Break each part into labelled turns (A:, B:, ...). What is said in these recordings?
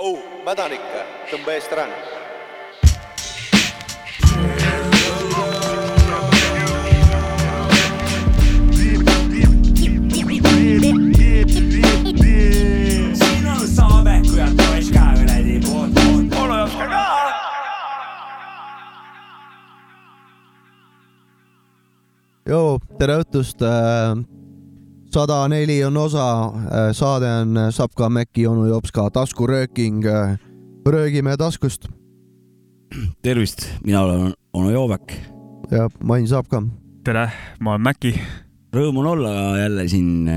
A: oh, mädan ikka, tõmba eest ära.
B: joo, tere õhtust. Sada neli on osa, saade on Sapka, Mäkki, onu Jopska taskurööking. röögime taskust
C: tervist, mina olen onu Joobek.
B: ja Main Sapka.
D: tere, ma olen Mäkki.
C: Rõõm on olla jälle siin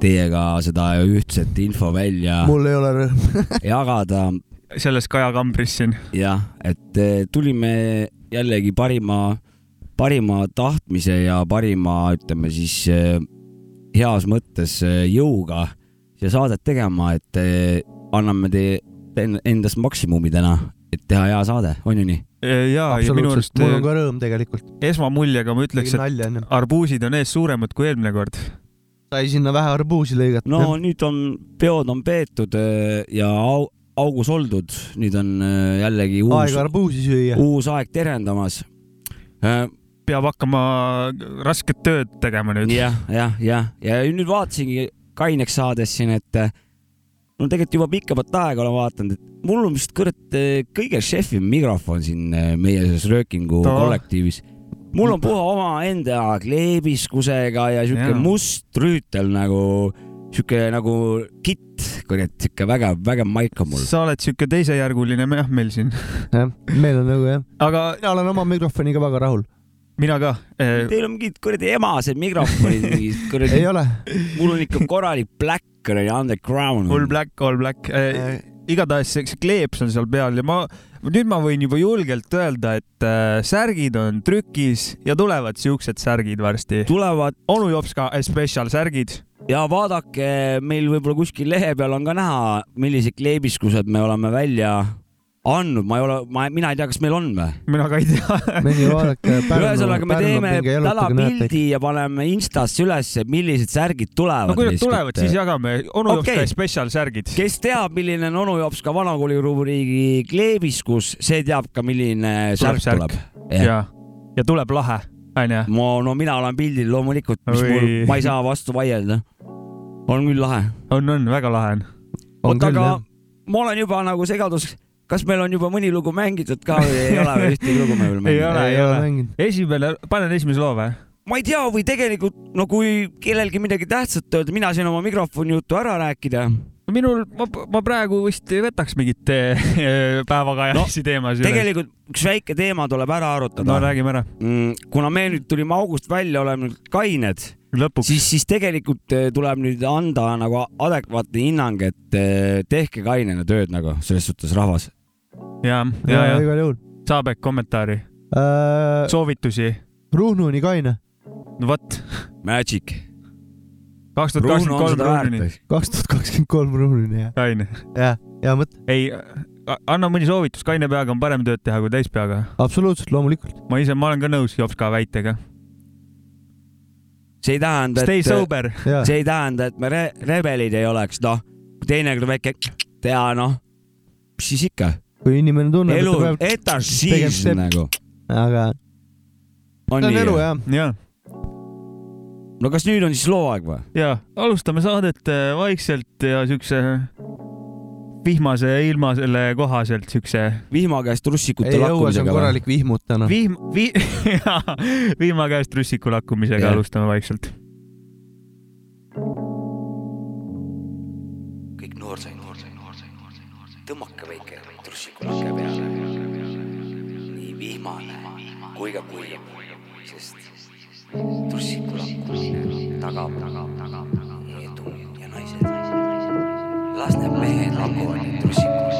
C: teiega seda ühtset info välja
B: mul ei ole rõõm.
C: jagada
D: selles Kaja kambris siin.
C: jah, et tulime jällegi parima, parima tahtmise ja parima, ütleme siis heas mõttes eh, jõuga siia saadet tegema, et eh, anname teie en- endast maksimumi täna, et teha hea saade, on ju nii?
D: ja, ja minu arust
B: mul on ka rõõm tegelikult.
D: esmamuljega ma ütleks, et arbuusid on ees suuremad kui eelmine kord.
B: sai sinna vähe arbuusi lõigata.
C: no nüüd on peod on peetud ja au, augus oldud, nüüd on jällegi uus
B: aega, arbuusi süüa.
C: uus aeg terendamas.
D: Peab hakkama rasket tööd tegema nüüd.
C: jah, jah, jah, ja nüüd vaatasingi kaineks saades siin, et eh, no tegelikult juba pikemat aega olen vaadanud, et mul on vist kurat eh, kõige šefim mikrofon siin eh, meie selles röökingu
D: Too.
C: kollektiivis. mul on puha omaenda kleebiskusega ja siuke
D: Jaa.
C: must rüütel nagu, siuke nagu kitt, kurat, siuke vägev, vägev maik on mul.
D: sa oled siuke teisejärguline jah meil siin,
B: jah, meil on nagu jah.
D: aga
B: mina olen oma mikrofoniga väga rahul.
D: Mina ka.
C: Teil on mingid kuradi emased mikrofonid, mingid kuradi
B: ei, ole.
C: mul on ikka korralik black kuradi underground.
D: All black, all black. igatahes see, see kleeps on seal peal ja ma, nüüd ma võin juba julgelt öelda, et äh, särgid on trükis ja tulevad siuksed särgid varsti.
C: tulevad
D: onu Jopska special särgid.
C: ja vaadake, meil võib-olla kuskil lehe peal on ka näha, millised kleebiskused me oleme välja andnud, ma ei ole, ma, mina ei tea, kas meil on või?
D: mina ka ei tea.
C: ühesõnaga, me teeme täna pildi ja paneme Instasse ülesse, millised särgid tulevad.
D: no kui nad tulevad, siis jagame onu
C: Okei.
D: Jopska special särgid.
C: kes teab, milline on onu Jopska vanakooli rubriigi kleebiskus, see teab ka, milline
D: Tuleb
C: särk
D: särk.
C: tuleb. jah,
D: ja, ja tuleb lahe, onju.
C: ma, no mina olen pildil loomulikult, mis
D: Oi.
C: mul, ma ei saa vastu vaielda. on küll lahe.
D: on, on väga lahe on.
C: oota, aga ma olen juba nagu segadus, kas meil on juba mõni lugu mängitud ka või ei ole veel ühtegi lugu me veel
D: Ei
C: mänginud?
D: ole,
B: ei ole mänginud.
D: esimene, panen esimese loo või?
C: ma ei tea, või tegelikult no kui kellelgi midagi tähtsat öelda, mina sain oma mikrofoni jutu ära rääkida.
D: minul, ma, ma praegu vist ei võtaks mingit eh, päevakajalisi no, teemasid.
C: tegelikult üks väike teema tuleb ära
D: no
C: arutada.
D: räägime ära.
C: kuna me nüüd tulime august välja, oleme nüüd kained,
D: lõpuks.
C: siis, siis tegelikult eh, tuleb nüüd anda nagu adekvaatne hinnang, et eh, tehke kainena tööd nagu selles suhtes rahvas.
D: ja, ja,
B: ja
D: ja
B: igal juhul.
D: Saabek kommentaari,
B: Äh,
D: soovitusi.
B: Ruhnuni kaine,
D: no vot,
C: Magic.
D: kaks tuhat kakskümmend kolm
C: väärt.
B: kaks tuhat kakskümmend kolm Ruhnuni jah,
D: kaine.
B: jah, hea mõte,
D: ei, anna mõni soovitus, kaine peaga on parem tööd teha kui täispeaga.
B: absoluutselt, loomulikult.
D: ma ise, ma olen ka nõus Jopska väitega.
C: see ei tähenda,
D: Stay
C: et, see ei tähenda, et me re rebelid ei oleks, noh, teinekord väike teha, noh, mis siis ikka,
B: kui inimene tunneb,
C: elu
B: et ta peab, tegema-
C: nagu.
B: aga
C: on
B: see on
C: nii
B: elu? jah.
D: ja,
C: no kas nüüd on siis loo aeg või?
D: ja alustame saadet äh, vaikselt ja siukse vihmase ilma selle kohaselt siukse
C: vihma käest russikute
B: ei
C: lakkumisega
B: korralik vihmut täna.
D: vihm, vi-, vihma käest russiku lakkumisega
C: Jah.
D: alustame vaikselt.
C: kõik trussikulakke peale. nii vihmane kui ka kuiv, sest trussikulakumine tagab, tagab, tagab, tagab edu ja naised. las need mehed lakuvad neid trussikuid.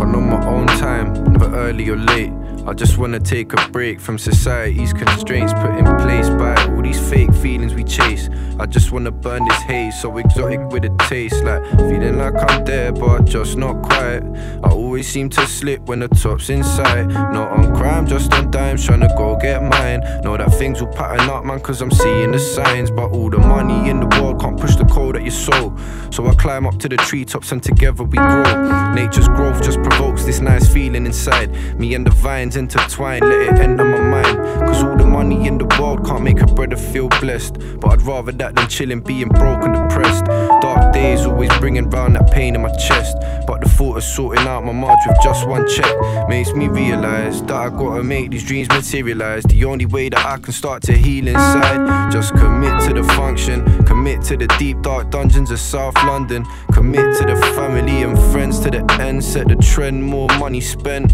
E: On my own time, never early or late. I just wanna take a break from society's constraints put in place by all these fake feelings we chase. I just wanna burn this haze, so exotic with a taste, like feeling like I'm there, but just not quite. I always seem to slip when the top's in sight. Not on crime, just on dimes, trying to go get mine. Know that things will pattern up, man, cause I'm seeing the signs. But all the money in the world can't push the that you're your soul. So I climb up to the treetops and together we grow. Nature's growth just provokes this nice feeling inside. Me and the vines intertwine, let it enter my mind. Cause all the money in the world can't make a brother feel blessed. But I'd rather that than chilling, being broke and depressed. Dark days always bringing round that pain in my chest. But the thought of sorting out my march with just one check makes me realize that I gotta make these dreams materialize. The only way that I can start to heal inside. Just commit to the function, commit to the deep dark dungeons of South London, commit to the family and friends to the end. Set the trend, more money spent.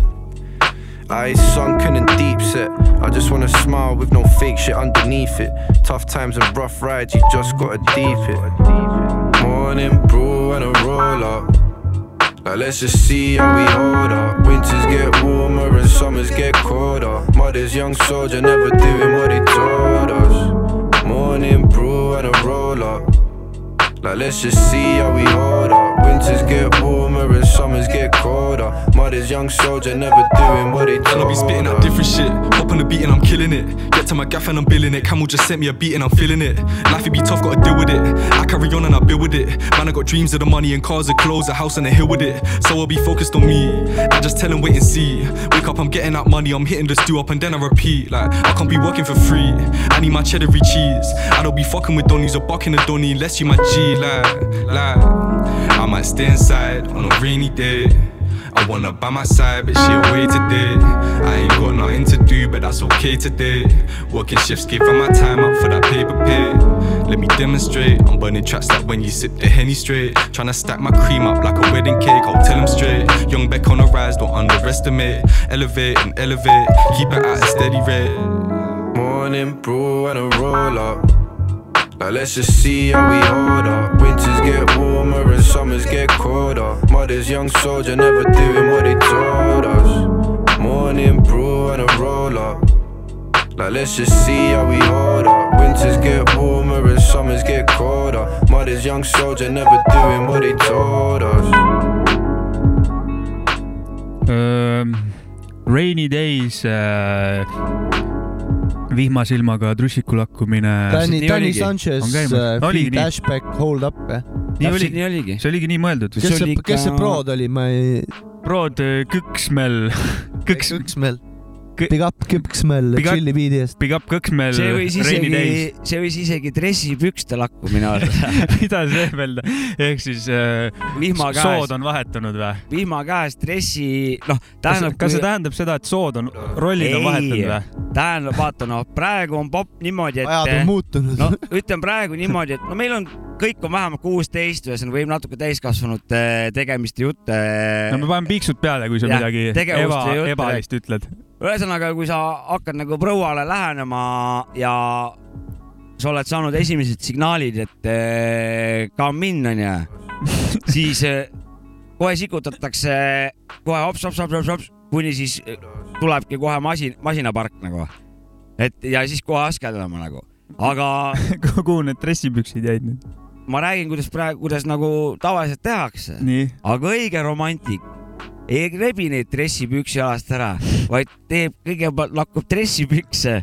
E: Eyes sunken and deep set. I just wanna smile with no fake shit underneath it. Tough times and rough rides, you just gotta deep it. Morning brew and a roll up. Like let's just see how we hold up. Winters get warmer and summers get colder. Mother's young soldier never doing what he told us. Morning brew and a roll up. Like let's just see how we hold up. Winters get warmer and summers get colder. Mother's young soldier never doing what he
F: And I'll be spitting
E: us.
F: different shit. On the beat and I'm killing it. Get to my gaff and I'm billing it. Camel just sent me a beat and I'm feeling it. Life it be tough, gotta deal with it. I carry on and I build with it. Man, I got dreams of the money and cars and clothes, a house and a hill with it. So I'll be focused on me. I just tell 'em wait and see. Wake up, I'm getting that money, I'm hitting the stew up and then I repeat. Like, I can't be working for free. I need my cheddar cheese. I don't be fucking with donnies or bucking a donny unless you my G. Like, like, I might stay inside on a rainy day. I wanna by my side, but she away today. I ain't got nothing to do, but that's okay today. Working shifts, giving my time up for that paper pay. Let me demonstrate. I'm burning tracks like when you sip the henny straight. Tryna stack my cream up like a wedding cake. I'll tell tell 'em straight. Young Beck on the rise, don't underestimate. Elevate and elevate, keep it at a steady rate.
E: Morning brew and a roll up. Like let's just see how we hold up. Winters get warmer and summers get colder. Mother's young soldier never doing what he told us. Morning brew and a roll up. Like let's just see how we hold up. Winters get warmer and summers get colder. Mother's young soldier never doing what he told us.
D: Ähm, Rainy Days äh, vihmasilmaga trussiku lakkumine.
B: Danny, Danny. Sanchez. Dashback Hold Up.
D: Nii oli,
C: nii oligi.
D: see oligi nii mõeldud.
C: See
B: kes
C: oli
B: see, kes see prood oli, ma ei,
D: Prod äh, Kõksmel, Kõks,
B: Kõksmel
D: Kõ-.
B: Big up
D: up-
B: Chilli beat'i eest.
D: Big up Kõksmel,
C: see võis isegi
D: Days.,
C: see võis isegi dressipükste lakkumine olla.
D: mida see öelda, ehk siis äh, sood on vahetunud või?
C: vihma käes dressi, noh,
D: kas,
C: tähendab,
D: kas see tähendab seda, et sood on, rollid on
C: Ei.
D: vahetunud või?
C: tähendab, vaata noh, praegu on popp niimoodi,
B: ajad on
C: et
B: muutunud
C: no ütlen praegu niimoodi, et no meil on, kõik on vähemalt kuusteist, ühesõnaga võib natuke täiskasvanute tegemiste jutte.
D: no me paneme piiksud peale, kui sa
C: Jah,
D: midagi eba
C: ja,
D: ebalist ütled.
C: ühesõnaga, kui sa hakkad nagu prouale lähenema ja sa oled saanud esimesed signaalid, et eh, come in onju, siis eh, kohe sikutatakse kohe hops-hops-hops-hops, kuni siis eh, tulebki kohe masin, masinapark nagu. et ja siis kohe askeldama nagu, aga
D: kuhu need dressipüksid jäid nüüd?
C: ma räägin, kuidas praegu, kuidas nagu tavaliselt tehakse, aga õige romantik ei rebi neid dressipüksi jalast ära, vaid teeb kõigepealt lakkub dressipükse,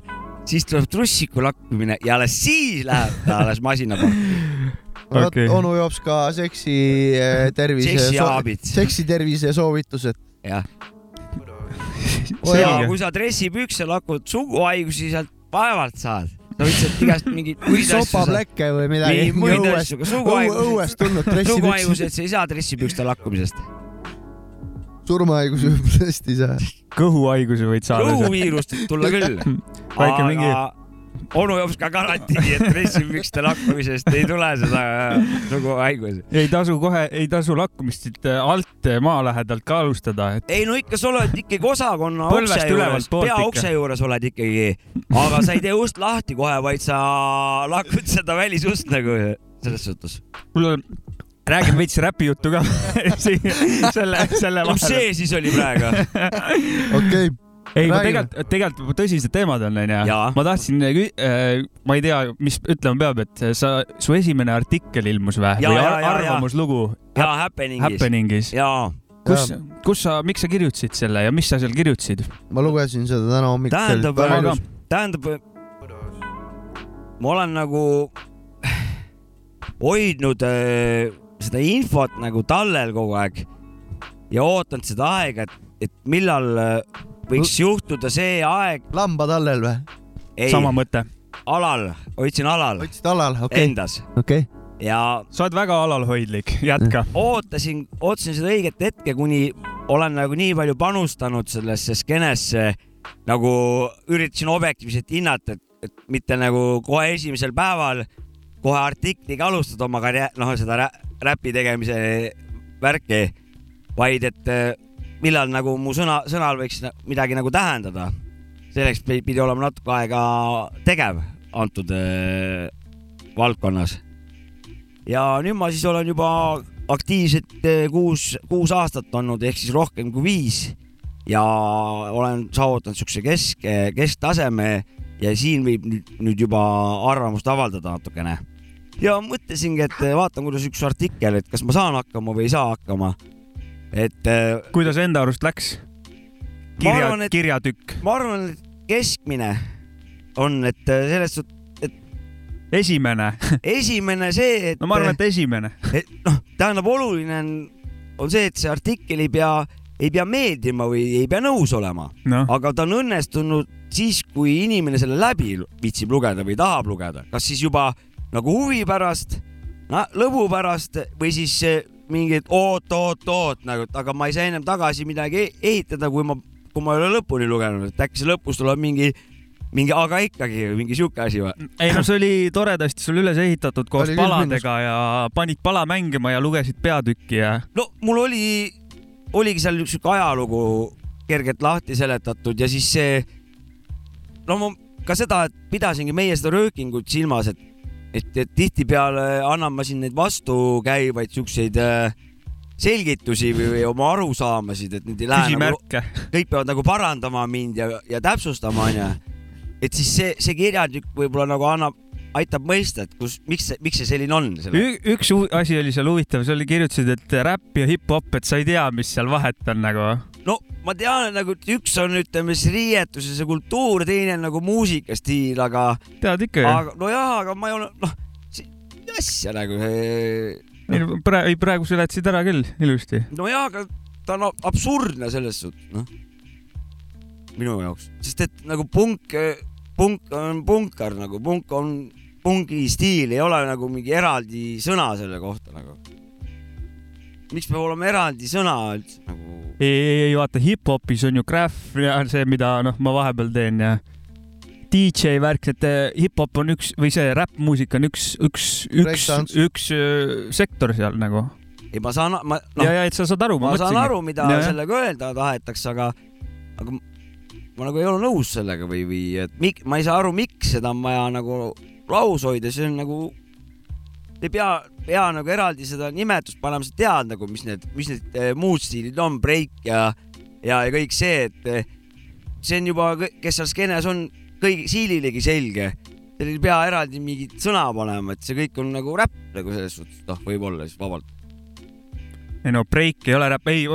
C: siis tuleb trussiku lakkumine ja alles siis läheb ta alles masinaparki.
B: vot
D: Okei.
B: onu Jops ka seksi eh, tervise,
C: seksiaabid,
B: seksi tervise soovitused.
C: jah.
B: Oi,
C: ja kui sa dressipükse lakud suguhaigusi sealt vaevalt saad, sa võid sealt igast mingeid muid asju saada.
B: sopapläkke või midagi
C: muid
B: õuest
C: asju,, aga suguhaigused- suguhaigused, sa ei saa dressipükste lakkumisest.
B: Surmahaigusi võib tõesti ei saa.
D: kõhuhaiguse võid saada.
C: kõhuviirust võib tulla küll.
D: väike mingi,
C: onu Jops ka garantii, et dressipükste lakkumisest ei tule seda suguhaigusi.
D: ei tasu kohe, ei tasu lakkumist siit äh, alt äh, maa lähedalt ka alustada, et
C: ei no ikka sa oled ikkagi osakonna
D: Põlvest
C: ukse juures
D: ülevalt, poolt
C: pea
D: ikka.
C: ukse juures oled ikkagi, aga sa ei tee ust lahti kohe, vaid sa lakud seda välisust nagu selles suhtes.
D: mul on, räägime veits räpijuttu ka selle, selle
C: mis
D: vahele.
C: see siis oli praegu?
B: okei,
D: ei, ma tegelikult, tegelikult tõsised teemad on, onju
C: Jaa..
D: ma tahtsin, ma ei tea, mis ütlema peab, et sa, su esimene artikkel ilmus või?
C: Jaa,
D: või
C: jaa,
D: ar-
C: jaa, jaa.
D: arvamuslugu
C: ja Happeningis.
D: Happeningis.
C: jaa,
D: kus, kus sa, miks sa kirjutasid selle ja mis sa seal kirjutasid?
B: ma lugesin seda täna hommikul.
C: Tähendab, tähendab, ma olen nagu hoidnud äh, seda infot nagu tallel kogu aeg ja ootanud seda aega, et, et millal äh, võiks juhtuda see aeg,
B: lamba tallel või?
D: sama mõte.
C: alal, hoidsin alal
B: võtsid alal, okei okay.,
C: endas
B: okei okay..
C: ja
D: sa oled väga alalhoidlik, jätka.
C: ootasin, ootasin seda õiget hetke, kuni olen nagu nii palju panustanud sellesse skeenesse, nagu üritasin objektiivselt hinnata, et, et mitte nagu kohe esimesel päeval kohe artikliga alustada oma karjäär, noh, seda räpi tegemise värki, vaid et eh, millal nagu mu sõna, sõnal võiks midagi nagu tähendada. selleks pi- pidi olema natuke aega tegev antud eh, valdkonnas ja nüüd ma siis olen juba aktiivselt eh, kuus, kuus aastat olnud, ehk siis rohkem kui viis ja olen saavutanud siukse kesk, kesktaseme ja siin võib nüüd juba arvamust avaldada natukene. Ja mõtlesingi, et vaatan, kuidas üks artikkel, et kas ma saan hakkama või ei saa hakkama. et eh,
D: kuidas enda arust läks? Kirja
C: et-
D: kirjatükk.
C: ma arvan, et keskmine on, et eh, selles suhtes
D: esimene,
C: esimene see, et
D: no ma arvan, et esimene.
C: et noh, tähendab, oluline on, on see, et see artikkel ei pea, ei pea meeldima või ei pea nõus olema,
D: noh,
C: aga ta on õnnestunud siis, kui inimene selle läbi viitsib lugeda või tahab lugeda, kas siis juba nagu huvi pärast, lõbu pärast või siis eh, mingi et oot, oot, oot nagu, aga ma ei saa ennem tagasi midagi e- ehitada, kui ma, kui ma ei ole lõpuni lugenud, et äkki see lõpus tuleb mingi, mingi aga ikkagi mingi sihuke asi või?
D: ei no see oli toredasti sul üles ehitatud koos
B: Oli
D: paladega ja panid pala mängima ja lugesid peatükki ja
C: no mul oli, oligi seal sihuke ajalugu kergelt lahti seletatud ja siis see, no ma ka seda, et pidasingi meie seda röökingut silmas, et, et, et tihtipeale annan ma siin neid vastukäivaid siukseid äh, selgitusi või, või oma arusaamasid, et need ei lähe nagu, kõik peavad nagu parandama mind ja, ja täpsustama, onju. et siis see, see kirjatükk võib-olla nagu annab, aitab mõista, et kus, miks see, miks see selline on.
D: üks hu- asi oli seal huvitav, sa kirjutasid, et räpp ja hip-hop, et sa ei tea, mis seal vahet on nagu.
C: no ma tean, nagu et üks on, ütleme siis riietus ja see kultuur, teine on nagu muusikastiil, aga,
D: tead ikka ju?
C: nojah, aga ma ei ole, noh, asja nagu,
D: praegu, ei praegu seletasid ära küll ilusti.
C: nojah, aga ta on ab- absurdne selles suhtes, noh, minu jaoks, sest et nagu punk, punk on punkar nagu, punk on pungi stiil, ei ole nagu mingi eraldi sõna selle kohta nagu. miks peab olema eraldi sõna üldse nagu?
D: ei, ei, ei vaata hip-hopis on ju graph ja see, mida noh, ma vahepeal teen ja DJ värk, et hip-hop on üks või see räppmuusika on üks, üks, üks üks öö, sektor seal nagu.
C: ei, ma saan, ma
D: no. ja, ja et sa saad aru,
C: ma saan aru, mida
D: Ja, ja.
C: sellega öelda tahetakse, aga, aga ma nagu ei ole nõus sellega või, või et mik-, ma ei saa aru, miks seda on vaja nagu laus hoida, see on nagu, ei pea, pea nagu eraldi seda nimetust panema, sa tead nagu, mis need, mis need eh, muud stiilid on, breik ja, ja, ja kõik see, et eh, see on juba, kes seal skeenes on, kõigi siililegi selge. Teil ei pea eraldi mingit sõna panema, et see kõik on nagu räpp nagu selles suhtes, noh, võib-olla siis vabalt.
D: Ei no breik ei ole räpp, ei,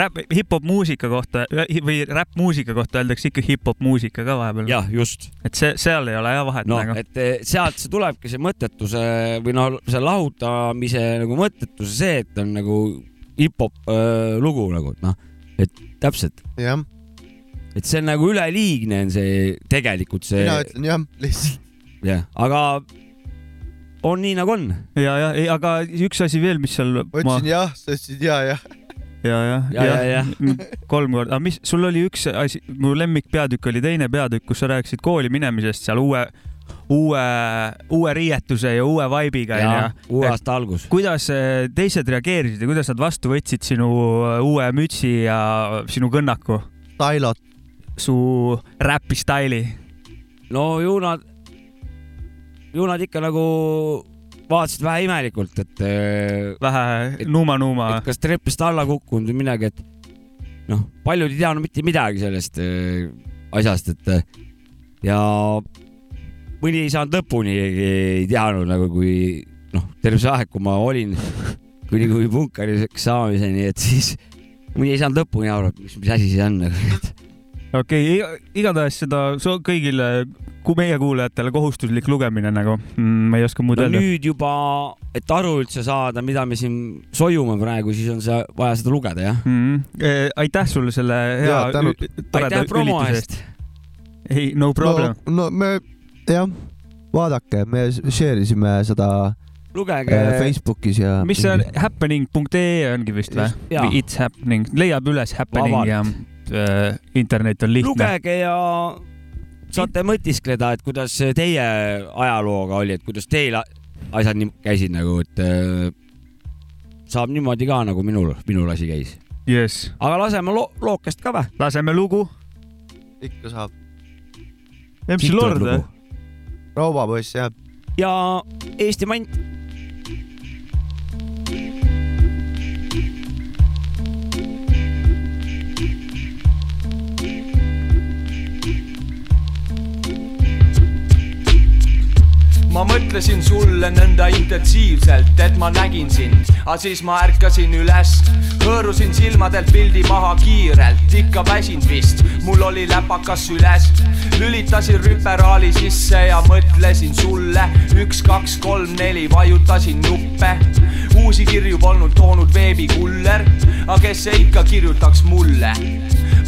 D: räpp, hip-hop muusika kohta või räppmuusika kohta öeldakse ikka hip-hop muusika ka vahepeal.
C: jah, just
D: et see, seal ei ole jah vahet
C: noh,
D: nagu.
C: et eh, sealt see tulebki see mõttetuse või noh, see lahutamise nagu mõttetuse see, et on nagu hip-hop äh, lugu nagu, et noh, et täpselt,
B: jah,
C: et see on nagu üleliigne on see tegelikult see
B: mina ütlen jah, lihtsalt.
C: jah, aga on nii nagu on.
D: ja, ja, aga üks asi veel, mis seal.
B: ma ütlesin jah, sa ütlesid ja, jah.
D: ja, ja,
C: Ja, ja, ja.
D: kolm korda, aga mis, sul oli üks asi, mu lemmikpeatükk oli teine peatükk, kus sa rääkisid kooli minemisest seal uue, uue, uue riietuse ja uue vibe'iga
C: ja
D: onju.
C: uue aasta algus.
D: kuidas eh, teised reageerisid ja kuidas nad vastu võtsid sinu eh, uue mütsi ja sinu kõnnaku,
B: Tailot,
D: su räpi staili?
C: no ju nad, ju nad ikka nagu vaatasid vähe imelikult, et eh,
D: vähe nuuma-nuuma
C: kas trepist alla kukkunud või midagi, et noh, paljud ei teadnud mitte midagi sellest äh, asjast, et äh, ja mõni ei saanud lõpuni, ei teadnud nagu kui noh, terve see aeg, kui ma olin kuni, kuni punkariks saamiseni, et siis mõni ei saanud lõpuni aru, et mis, mis asi see on nagu.
D: okei okay,, igatahes seda kõigile, kui meie kuulajatele kohustuslik lugemine nagu mm,. ma ei oska muud
C: no
D: öelda.
C: nüüd juba, et aru üldse saada, mida me siin sojume praegu, siis on see vaja seda lugeda, jah.
D: Mm -hmm. aitäh sulle selle hea toreda ürituse
C: eest.
D: ei, no problem
B: no,. no me, jah, vaadake, me share isime seda
C: lugege
B: äh, Facebookis ja.
D: mis see on, happening.ee ongi vist või It's happening, leiab üles happening
C: Vabalt.
D: ja äh, internet on lihtne.
C: lugege ja saate mõtiskleda, et kuidas teie ajalooga oli, et kuidas teil asjad nii käisid nagu, et äh, saab niimoodi ka nagu minul, minul asi käis.
D: jess,
C: aga laseme lo lookest ka või?
D: laseme lugu.
B: ikka saab.
D: MC Lord või?
B: rauapoiss jah.
C: ja Eesti mant.
G: Ma mõtlesin sulle nõnda intensiivselt, et ma nägin sind, aga siis ma ärkasin üles. hõõrusin silmadelt pildi maha kiirelt, ikka väsinud vist, mul oli läpakas süles. lülitasin rüperaali sisse ja mõtlesin sulle, üks, kaks, kolm, neli, vajutasin nuppe. uusi kirju polnud toonud veebikuller, aga kes see ikka kirjutaks mulle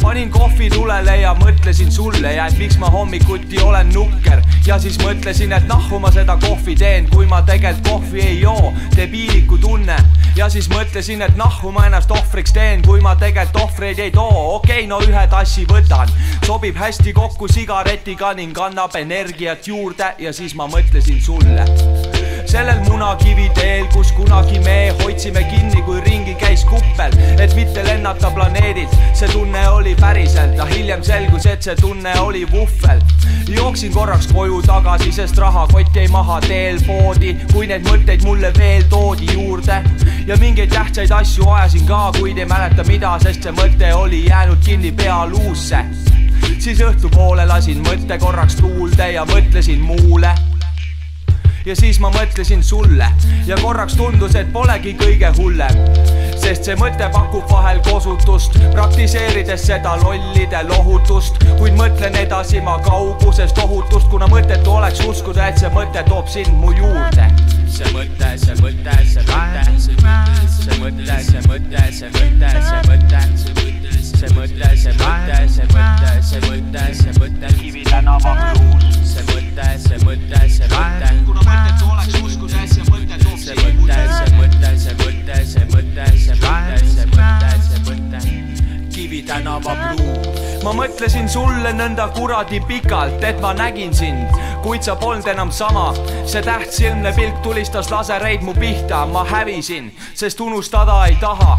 G: panin kohvi tulele ja mõtlesin sulle ja et miks ma hommikuti olen nukker ja siis mõtlesin, et nahku ma seda kohvi teen, kui ma tegelikult kohvi ei joo, debiiliku tunne. ja siis mõtlesin, et nahku ma ennast ohvriks teen, kui ma tegelikult ohvreid ei too, okei okay,, no ühe tassi võtan, sobib hästi kokku sigaretiga ning annab energiat juurde ja siis ma mõtlesin sulle sellel munakivi teel, kus kunagi me hoidsime kinni, kui ringi käis kuppel, et mitte lennata planeedilt. see tunne oli päriselt, aga hiljem selgus, et see tunne oli vuhvel. jooksin korraks koju tagasi, sest rahakott jäi maha teel poodi, kui neid mõtteid mulle veel toodi juurde. Ja mingeid tähtsaid asju ajasin ka, kuid ei mäleta mida, sest see mõte oli jäänud kinni pealuusse siis õhtupoole lasin mõtte korraks tuulde ja mõtlesin muule ja siis ma mõtlesin sulle ja korraks tundus, et polegi kõige hullem. sest see mõte pakub vahel kosutust, praktiseerides seda lollide lohutust, kuid mõtlen edasi ma kaugusest ohutust, kuna mõttetu oleks uskuda, et see mõte toob sind mu juurde. See mõte, see mõte, see mõte, see mõte, see mõte, see mõte, see mõte, see mõte, see mõte, see mõte, see mõte, see mõte, Kivi tänava bluus. see mõte, see mõte, see mõte, kuna mõttetu oleks uskuda, et see mõte toob see mõte, see mõte, see mõte, see mõte, see mõte, see mõte, see mõte, Kivi tänava bluus. ma mõtlesin sulle nõnda kuradi pikalt, et ma nägin sind, kuid sa polnud enam sama. see tähtsilmne pilk tulistas lasereid mu pihta, ma hävisin, sest unustada ei taha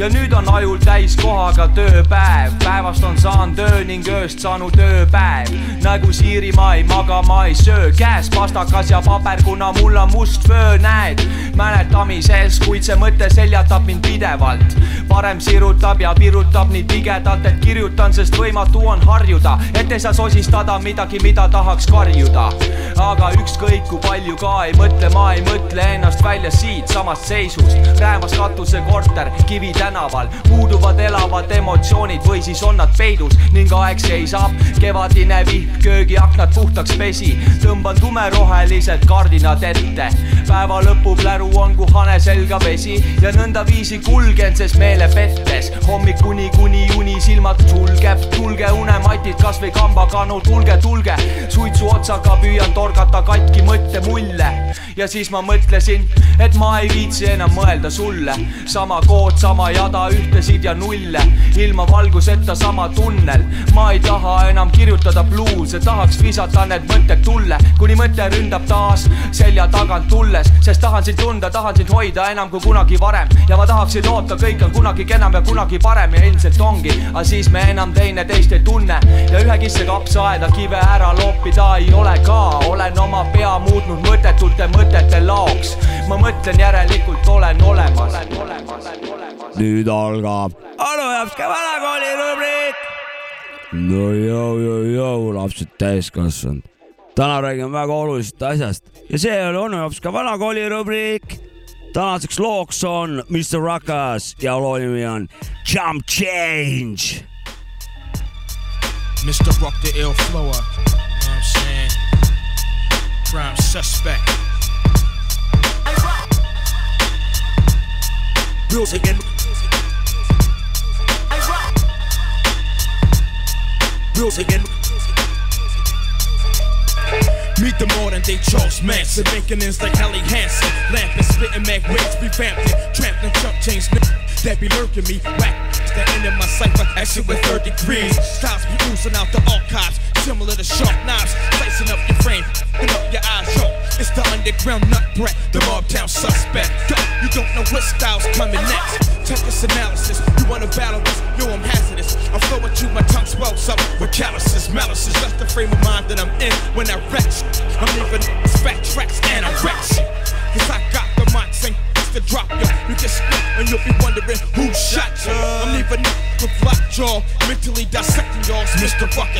G: ja nüüd on ajul täis kohaga tööpäev, päevast on saanud öö ning ööst saanud ööpäev. nagu Siirimaa ei maga, ma ei söö, käes pastakas ja paber, kuna mul on must vöö, näed. mäletamises, kuid see mõte seljatab mind pidevalt. varem sirutab ja virutab nii tigedalt, et kirjutan, sest võimatu on harjuda, et ei saa sosistada midagi, mida tahaks karjuda. aga ükskõik kui palju ka ei mõtle, ma ei mõtle ennast välja siitsamast seisust. räämas katusekorter, Kivi tänaval, puuduvad elavad emotsioonid või siis on nad peidus ning aeg seisab. kevadine vihm köögiaknad puhtaks pesi, tõmban tumerohelised kardinad ette. päeva lõpu pläru on kui hane selga vesi. Ja nõndaviisi kulgen, sest meele pettes hommikuni kuni uni silmad sulgeb, tulge unematid kasvõi kambakanud, tulge, tulge, suitsu otsaga püüan torgata katki mõttemulle ja siis ma mõtlesin, et ma ei viitsi enam mõelda sulle, sama kood, sama jada, ühtesid ja nulle, ilma valguseta sama tunnel, ma ei taha enam kirjutada bluuse, tahaks visata need mõtted tulle, kuni mõte ründab taas selja tagant tulles, sest tahan sind tunda, tahan sind hoida enam kui kunagi varem. Ja ma tahaksin loota, kõik on kunagi kenam ja kunagi parem. Ja ilmselt ongi, aga siis me enam teineteist ei tunne. Ja ühe kisse kapsaaeda kive ära loopida ei ole ka, olen oma pea muutnud mõttetute mõtete laoks, ma mõtlen järelikult olen olemas.
C: Nüüd algab Anu Japska vanakooli rubriik. no jõu, jõu, jõu, lapsed täiskasvanud. täna räägime väga olulisest asjast ja see oli Anu Japska vanakooli rubriik. tänaseks looks on Mr Rakas ja loo nimi on Jump Change.
H: Mr. Rock the ill flower. You know what I'm saying? Prime suspect. Music and Meet the modern day Charles Manson, making ends like Helly Hansen. laughing, spitting mag wigs, revamped it. Trapped in chump chains, that be lurking me. Whack, standing in my cipher, action with third degrees. Styles be oozing out the archives, similar to sharp knives. Slicing up your frame, and up your eyes, yo. It's the underground nut brat, the mob town suspect. Yo, you don't know what style's coming next. Check this analysis, you wanna battle this? Yo, I'm hazardous. I'm flowing you, my tongue swells up with calluses, malices. That's the frame of mind that I'm in when I wreck. I'm leaving fat tracks and I wreck shit. Cause I got the mic, sing to drop ya. You just spit and you'll be wondering who shot ya. I'm leaving with black jaw, mentally dissecting y'all's Mr. Draw.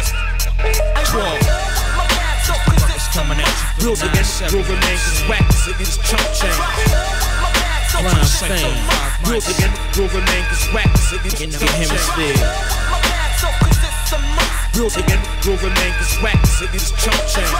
H: Ruckus coming at you. Rules against grooving man, cause whack niggas chump chain. Prime fame. Rules against grooving man, cause whack niggas in the hemisphere. Rules against grooving man, cause whack niggas chump chain.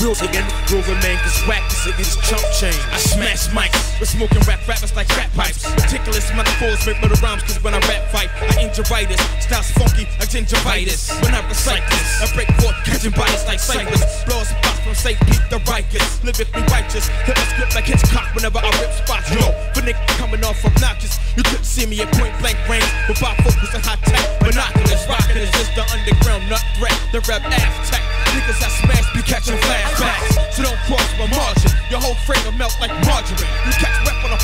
H: Rules again, grooving man, cause whack niggas chump chain. I smash mics with smoking rap rappers like rap pipes. Meticulous metaphors make murder rhymes, cause when I rap fight, I gingivitis. Styles funky like gingivitis. When I recite this, I break forth, catching bodies like cyclists. Blow spots from St. Pete the Rikers. Me righteous, hit my script like Hitchcock whenever I rip spots. Yo, for nigga coming off obnoxious, you couldn't see me at point blank range. With my focus and high tech, binoculars. Rockin' is just the underground nut threat. The rap ass tech. Niggas I smash be catching flashbacks. So don't cross my margin. Your whole frame will melt like margarine. You catch rep on a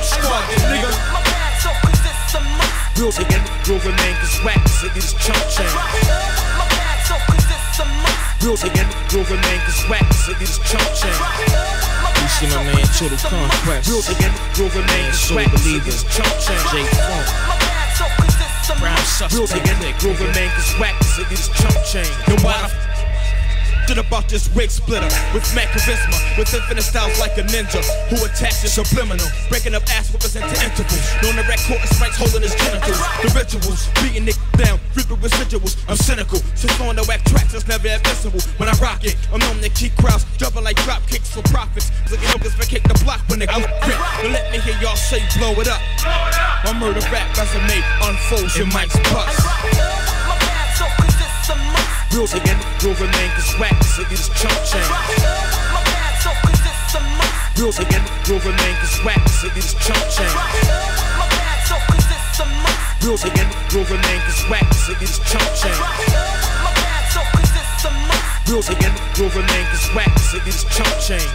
H: squadron, nigga. Rules again, grooving man, cause whack niggas chump chain. Rules again, grooving man, cause whack niggas chump chain.
I: You see my man Total Conquest.
H: Rules again, grooving man, cause
I: Soul
H: whack
I: Believer.
H: niggas chump chain.
I: J Funk. Prime
H: Rules
I: suspect.
H: again, grooving man, cause whack niggas chump chain. No matter Shit about this wig splitter with mad charisma, with infinite styles like a ninja who attacks subliminal, breaking up ass whippers into intervals. Known to record and strikes holding his genitals. The rituals, beating it down, ripping residuals. I'm cynical, so throwing the whack tracks that's never admissible. When I rock it, I'm known to keep crowds jumping like drop kicks for profits. Looking niggas vacate the block when they out grip. But let me hear y'all say blow it up. My murder rap resume unfolds your mic's bust. Rules again, grooving man, cause whack niggas chump chain. Rules again, grooving man, cause whack niggas chump chain. Rules again, grooving man, cause whack niggas chump chain. Rules again, grooving man, cause whack niggas chump chain.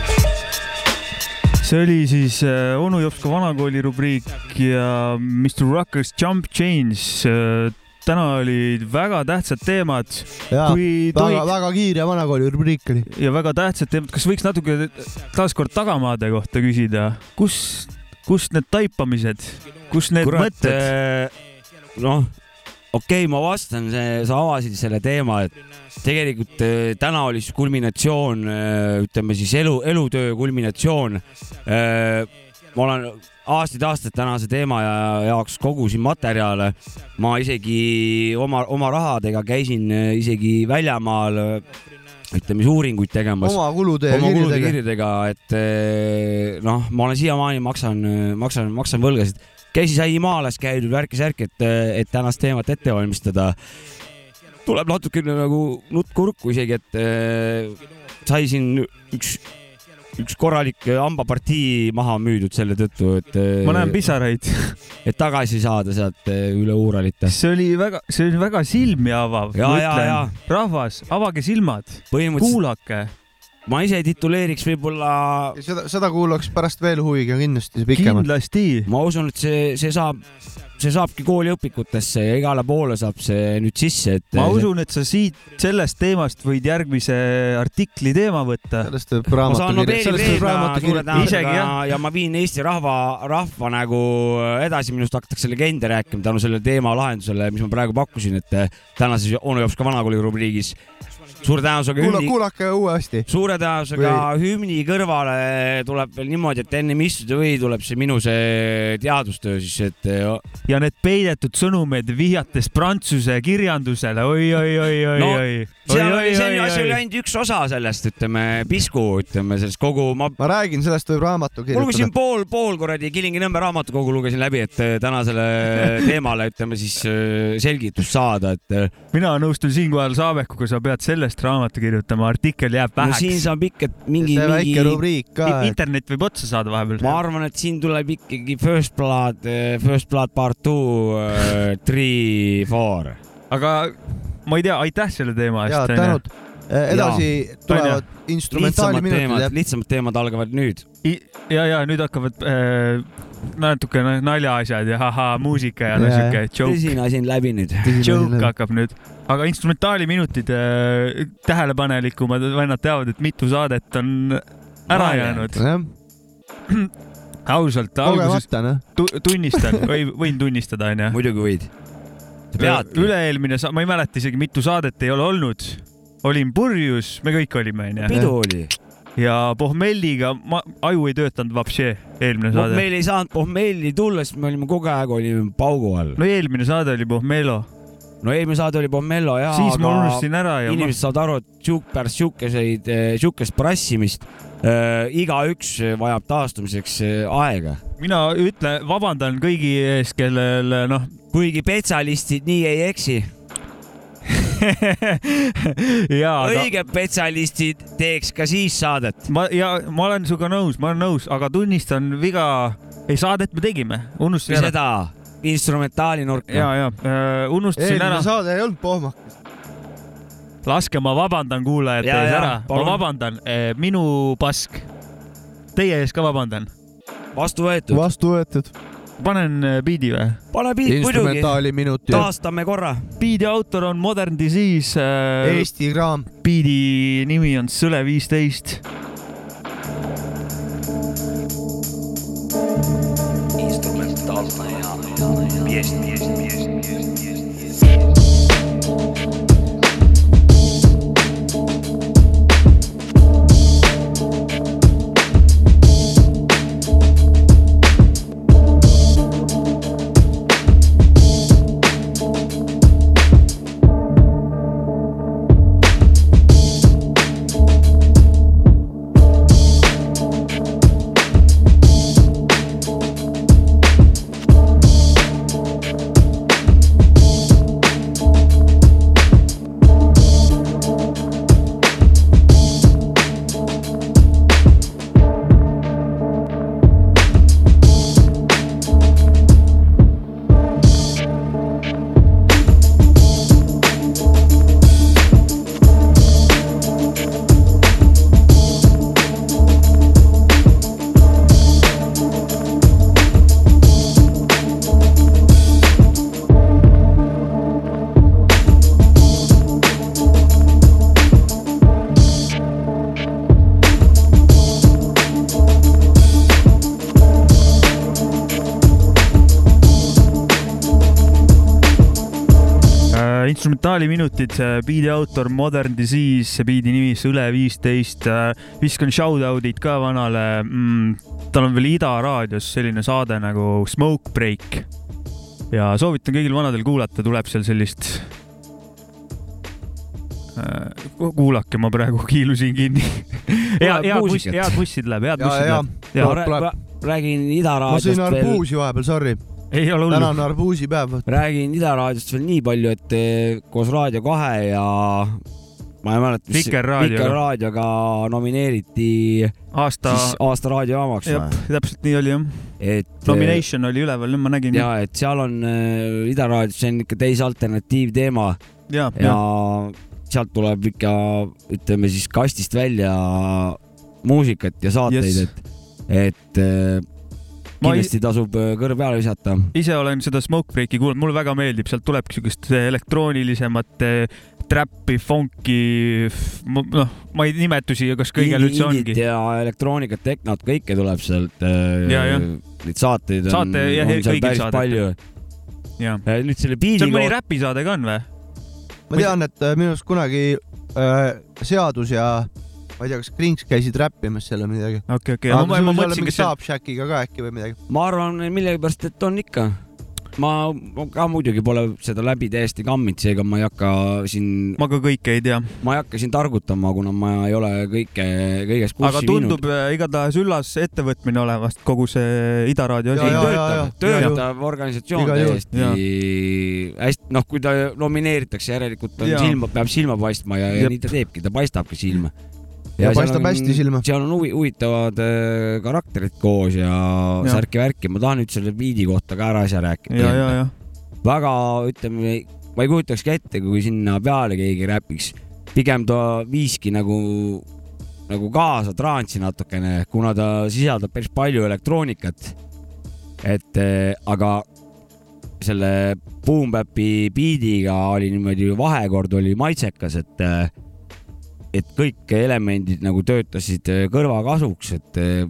D: see oli siis äh, onu Jopska vanakooli rubriik ja Mr Rockers Jump Change äh, täna olid väga tähtsad teemad Kui
B: väga väga kiire vanakooli rubriik oli.
D: ja väga tähtsad teemad. kas võiks natuke taaskord tagamaade kohta küsida, kus, kust need taipamised, kus need
C: kurat,
D: mõtted?
C: noh, okei okay,, ma vastan, sa avasid selle teema, et tegelikult eh, täna oli siis kulminatsioon, ütleme siis elu, elutöö kulminatsioon. Ma olen aastaid-aastaid tänase teema ja- jaoks kogusin materjale. ma isegi oma, oma rahadega käisin isegi väljamaal, ütleme siis uuringuid tegemas
B: oma kulude ja kirjadega.
C: kirjadega, et eh, noh, ma olen siiamaani maksan, maksan, maksan võlgasid. käisin, sai maalas käidud värki-särki, et, et tänast teemat ette valmistada. tuleb natukene nagu nutt kurku isegi, et eh, sai siin üks, üks korralik hambapartii maha müüdud selle tõttu, et.
D: ma näen. pisaraid.
C: et tagasi saada sealt eh, üle Uuralit.
D: see oli väga, see oli väga silmi avav. Rahvas, avage silmad, kuulake,
C: ma ise tituleeriks võib-olla
B: seda, seda kuulaks pärast veel huviga kindlasti pikemalt.
D: kindlasti.
C: ma usun, et see, see saab, see saabki kooliõpikutesse ja igale poole saab see nüüd sisse, et.
D: ma usun, et sa siit sellest teemast võid järgmise artikli teema võtta.
B: sellest võib raamatu kirjutada,
C: ja ma viin Eesti rahva, rahva nagu edasi, minust hakatakse legende rääkima tänu sellele teema lahendusele, mis ma praegu pakkusin, et tänases onu Jops ka vanakooli rubriigis. Suure tõenäosusega
B: kuula,
C: hümni,
B: kuulake uuesti.
C: suure tõenäosusega hümni kõrvale tuleb veel niimoodi, et ennem istuda või tuleb see minu see teadustöö siis, et eh,
D: ja need peidetud sõnumid vihjates prantsuse kirjandusele oi, oi, oi, oi,
C: No,
D: oi.
C: oli, see oli, see oli ainult üks osa sellest, ütleme, pisku, ütleme sellest kogu, ma
B: ma räägin, sellest võib raamatu
C: ma lugesin
B: kirjutada.
C: pool, pool kuradi Kilingi-Nõmme raamatukogu lugesin läbi, et eh, tänasele teemale ütleme siis eh, selgitust saada, et
D: mina nõustun siinkohal Saabekuga, sa pead sellest raamatu kirjutama, artikkel jääb
C: no
D: väheks
C: siin saab ikka mingi,
B: see väike
C: mingi,
B: rubriik ka.
D: internet võib otsa saada vahepeal.
C: ma arvan, et siin tuleb ikkagi First Blood, First Blood Part Two, Three, Four.
D: aga ma ei tea, aitäh selle teema
B: ja
D: eest.
B: tänud. edasi tulevad instrumentaali
C: lihtsamad
B: minutid
C: teemad
B: jah,.
C: lihtsamad teemad algavad nüüd.
D: ja, ja nüüd hakkavad äh, natukene naljaasjad ja ahaa, muusika ja no siuke joke,
C: tõsine asi on läbi nüüd.
D: joke hakkab nüüd. aga instrumentaaliminutid äh,, tähelepanelikumad vennad teavad, et mitu saadet on ära jäänud.
B: jah,
D: ausalt, alguses
B: noh.
D: tu tunnistan või võin tunnistada, onju.
C: muidugi võid.
D: üle-eelmine, ma ei mäleta isegi, mitu saadet ei ole olnud. olin purjus, me kõik olime, onju.
C: pidu oli.
D: Ja pohmelliga ma aju ei töötanud vapšee, eelmine saade.
C: meil ei saanud pohmelli tulla, sest me olime kogu aeg olime paugu all.
D: no eelmine saade oli pohmello,
C: no eelmine saade oli Pommello ja.
D: siis ma unustasin ära ja ma...
C: inimesed saavad aru, et siuk-, pärast siukeseid, siukest prassimist äh, igaüks vajab taastumiseks aega.
D: mina ütlen, vabandan kõigi ees, kellel noh,
C: kuigi spetsialistid nii ei eksi. õiged spetsialistid teeks ka siis saadet.
D: ma ja ma olen sinuga nõus, ma olen nõus, aga tunnistan viga, ei saadet me tegime, unustasin ära.
C: seda instrumentaali nurka.
D: ja, ja äh, unustasin ära
B: saade ei olnud pohmakas.
D: laske, ma vabandan kuulajate
C: Ja,
D: ees ära, ma
C: palun.
D: vabandan, minu pask. Teie ees ka vabandan,
C: vastu võetud.
B: vastu võetud.
D: Panen äh, biidi või?
C: pane piit muidugi,
B: ja
C: taastame korra.
D: biidi autor on Modern Disease äh,.
B: Eesti kraam.
D: biidi nimi on Sõle viisteist.
J: instrumentaalne ja pjeest, pjeest, pjeest, pjeest,
D: instrumentaaliminutid, biidi autor Modern Disease, biidi nimi Sõle viisteist. viskan shout-out'id ka vanale mm,, tal on veel Ida raadios selline saade nagu Smoke Break. ja soovitan kõigil vanadel kuulata, tuleb seal sellist. kuulake, ma praegu kiilusin kinni. hea,
C: Tuleb
D: head buss, head bussid läheb, head
B: ja,
D: bussid
B: ja
D: läheb.,
B: ja
C: ma
B: tuleb,
C: räägin
B: ma sõin
C: veel,
B: arbuusi vahepeal, sorry.
D: Ei ole
B: täna
D: hullu.
B: on arbuusipäev.
C: räägin Ida-raadiost veel nii palju, et eh, koos Raadio kahe ja ma ei mäleta, mis
D: Vikerraadio.
C: Vikerraadioga nomineeriti
D: aasta,
C: aasta raadiojaamaks
D: täpselt nii oli jah.
C: et
D: Nomination oli üleval, nüüd ma nägin.
C: ja et seal on äh, Ida-raadios, see on ikka teise alternatiivteema
D: ja,
C: ja
D: ja
C: sealt tuleb ikka, ütleme siis kastist välja muusikat ja saateid
D: Yes.
C: et, et äh,
D: Ma ei-
C: kindlasti tasub äh, kõrv peale visata.
D: ise olen seda Smoke Breaki kuulanud, mulle väga meeldib, sealt tulebki siukest elektroonilisemat eh, trappi, funki, noh, ma ei nimetusi, kas kõigil üldse ongi.
C: ja elektroonikat, tehnot, kõike tuleb sealt. Neid saateid on,
D: Saate- jah,
C: on seal päris
D: saadetel.
C: palju. nüüd selle biidi
D: on mõni räpisaade ka on või?
B: ma tean, et äh, minu arust kunagi äh, seadus ja ma ei tea, kas Krinks käisid räppimas seal või midagi.
D: okei, okei, ma, ma, mõtlesin, kas
B: saab Shackiga ka äkki või midagi.
C: ma arvan millegipärast, et on ikka. ma ka muidugi pole seda läbi täiesti kamminud, seega ma ei hakka siin,
D: ma ka kõike ei tea,
C: ma ei hakka siin targutama, kuna ma ei ole kõike, kõigest
D: aga
C: kurssi viinud.
D: tundub äh, igatahes üllas ettevõtmine olevast kogu see Ida raadio
B: Ja,
D: asi
B: ja, ja, ja.
C: töötav, töötav organisatsioon täiesti hästi, noh, kui ta nomineeritakse, järelikult on
D: Jaa.
C: silma, peab silma paistma ja, ja nii ta teebki, ta paistabki silma.
B: Ja paistab hästi silma.
C: seal on huvi, huvitavad äh, karakterid koos ja, ja. Särki-värki, ma tahan nüüd selle biidi kohta ka ära asja rääkida.
D: ja, ja, ja
C: väga, ütleme, ma ei kujutakski ette, kui sinna peale keegi räpiks. pigem ta viiski nagu, nagu kaasa transi natukene, kuna ta sisaldab päris palju elektroonikat. et eh, aga selle Boom Bapi biidiga oli niimoodi, vahekord oli maitsekas, et eh, et kõik elemendid nagu töötasid eh, kõrva kasuks, et eh,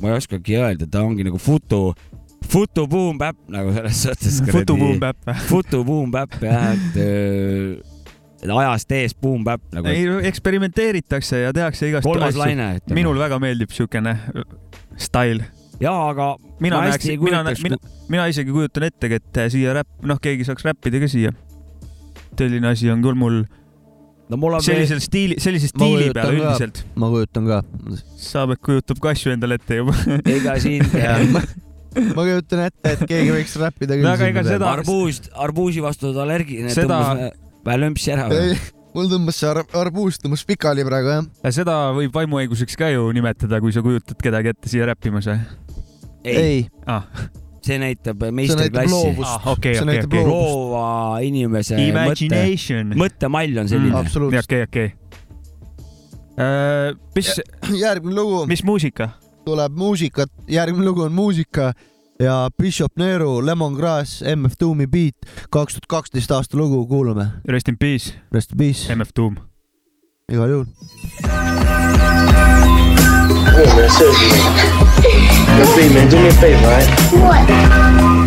C: ma ei oskagi öelda, ta ongi nagu futu, futu boom bap nagu selles suhtes.
D: Futu Boom Bap.
C: Futu boom bap jah, et äh, ajast ees boom bap nagu.
D: ei, eksperimenteeritakse ja tehakse igast
C: kolmas
D: asju.
C: laine,
D: minul väga meeldib siukene stail.
C: ja aga
D: mina näeks mina mina, mina isegi kujutan ette, et siia räpp, noh, keegi saaks räppida ka siia. selline asi on küll mul
C: no mul on
D: sellisel stiili, sellise
B: Ma
D: stiili peale
B: ka.
D: üldiselt.
B: ma kujutan ka.
D: Saabek kujutab ka asju endale ette juba.
C: ega siin
B: ma kujutan ette, et keegi võiks räppida küll.
D: No aga ega seda-
C: arbuus, arbuusi vastu ta allergiline,
D: Seda-
C: tõmbas vähe lömpsi ära.
B: ei, mul tõmbas see ar- arbuus tõmbas pikali praegu jah.
D: seda võib vaimuhaiguseks ka ju nimetada, kui sa kujutad kedagi ette siia räppimas või?
C: ei,
B: ei,
D: ah,.
C: See näitab meistriklassi.
D: Ah, okei,
B: see
D: okei,
B: näitab
D: okei.
B: loovust.
C: loova inimese mõtte,
D: Imagination.
C: mõttemall on selline.
B: absoluutselt.
D: okei, okei. mis,
B: järgmine lugu
D: mis muusika?
B: tuleb muusikat, järgmine lugu on muusika ja Bishop Nero, Lemongrass, MF Doomi beat, kaks tuhat kaksteist aasta lugu, kuulame.
D: Rest in peace,
B: Rest in peace,
D: MF Doom.
B: Igal juhul.
K: Hey man, seriously. Let's be man, do me a favor, right?
I: What?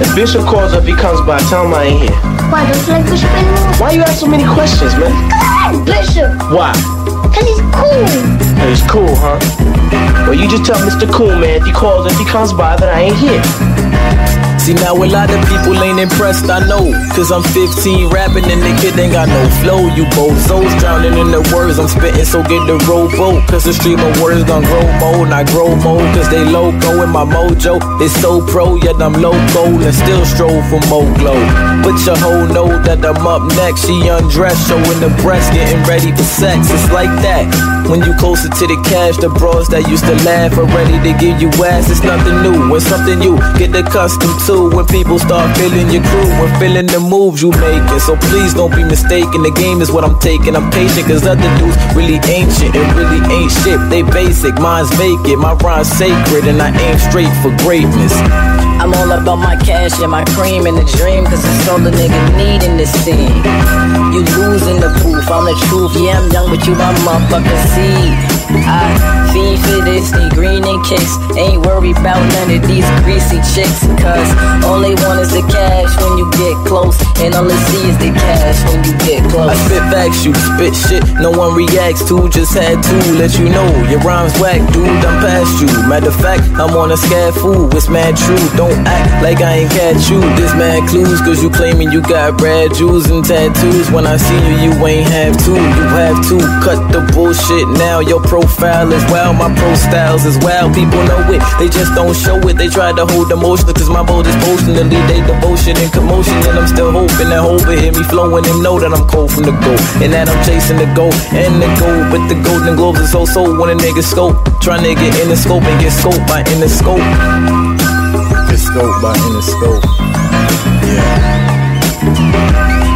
K: If Bishop calls up, he comes by, tell him I ain't here.
I: Why don't you like Bishop anymore?
K: Why you ask so many questions, man?
I: Bishop,
K: Why?
I: cause he's cool.
K: Hey, He's cool, huh? Well, you just tell Mr. Cool Man if he calls, if he comes by, that I ain't here.
L: See now a lot of people ain't impressed, I know. Cause I'm 15 rapping and the kid ain't got no flow. You both souls drowning in the words I'm spitting, so get the rowboat. Cause the stream of words gon' grow more, not grow more. Cause they loco in my mojo. It's so pro, yet I'm loco and still stroll for more glow. But your hoe know that I'm up next. She undressed, showing the breast, getting ready for sex. It's like that. When you closer to the cash, the bros that used to laugh are ready to give you ass. It's nothing new. When something you get accustomed to. When people start feeling your crew, when feeling the moves you making. So please don't be mistaken. The game is what I'm taking. I'm patient, cause other dudes really ancient and really ain't shit. They basic, mine's vacant. My rhyme's sacred, and I aim straight for greatness.
M: I'm all about my cash and my cream and the dream, cause it's all the nigga need in this scene. You losing the proof, I'm the truth. Yeah, I'm young, but you my motherfucking seed. I fiend for need green and kicks. Ain't worried about none of these greasy chicks, cause all they want is the cash when you get close, and all they see is the cash when you get close.
L: I spit facts, you spit shit, no one reacts to. Just had to let you know your rhymes whack, dude. I'm past you. Matter of fact, I'm on a scat fool. It's mad true. Don't act like I ain't catch you. This mad clues, cause you claiming you got red jewels and tattoos. When I see you, you ain't have to. You have to cut the bullshit now. Your profile is wild, my pro styles as well. People know it, they just don't show it. They try to hold emotion, cause my bold is potion to lead they devotion and commotion. And I'm still hoping that hope will hear me flowing and know that I'm cold from the go. And that I'm chasing the goal and the gold. But the golden globes is so so when a nigga scope. Trying to get in the scope and get scoped by in the scope. Get scoped by in the scope.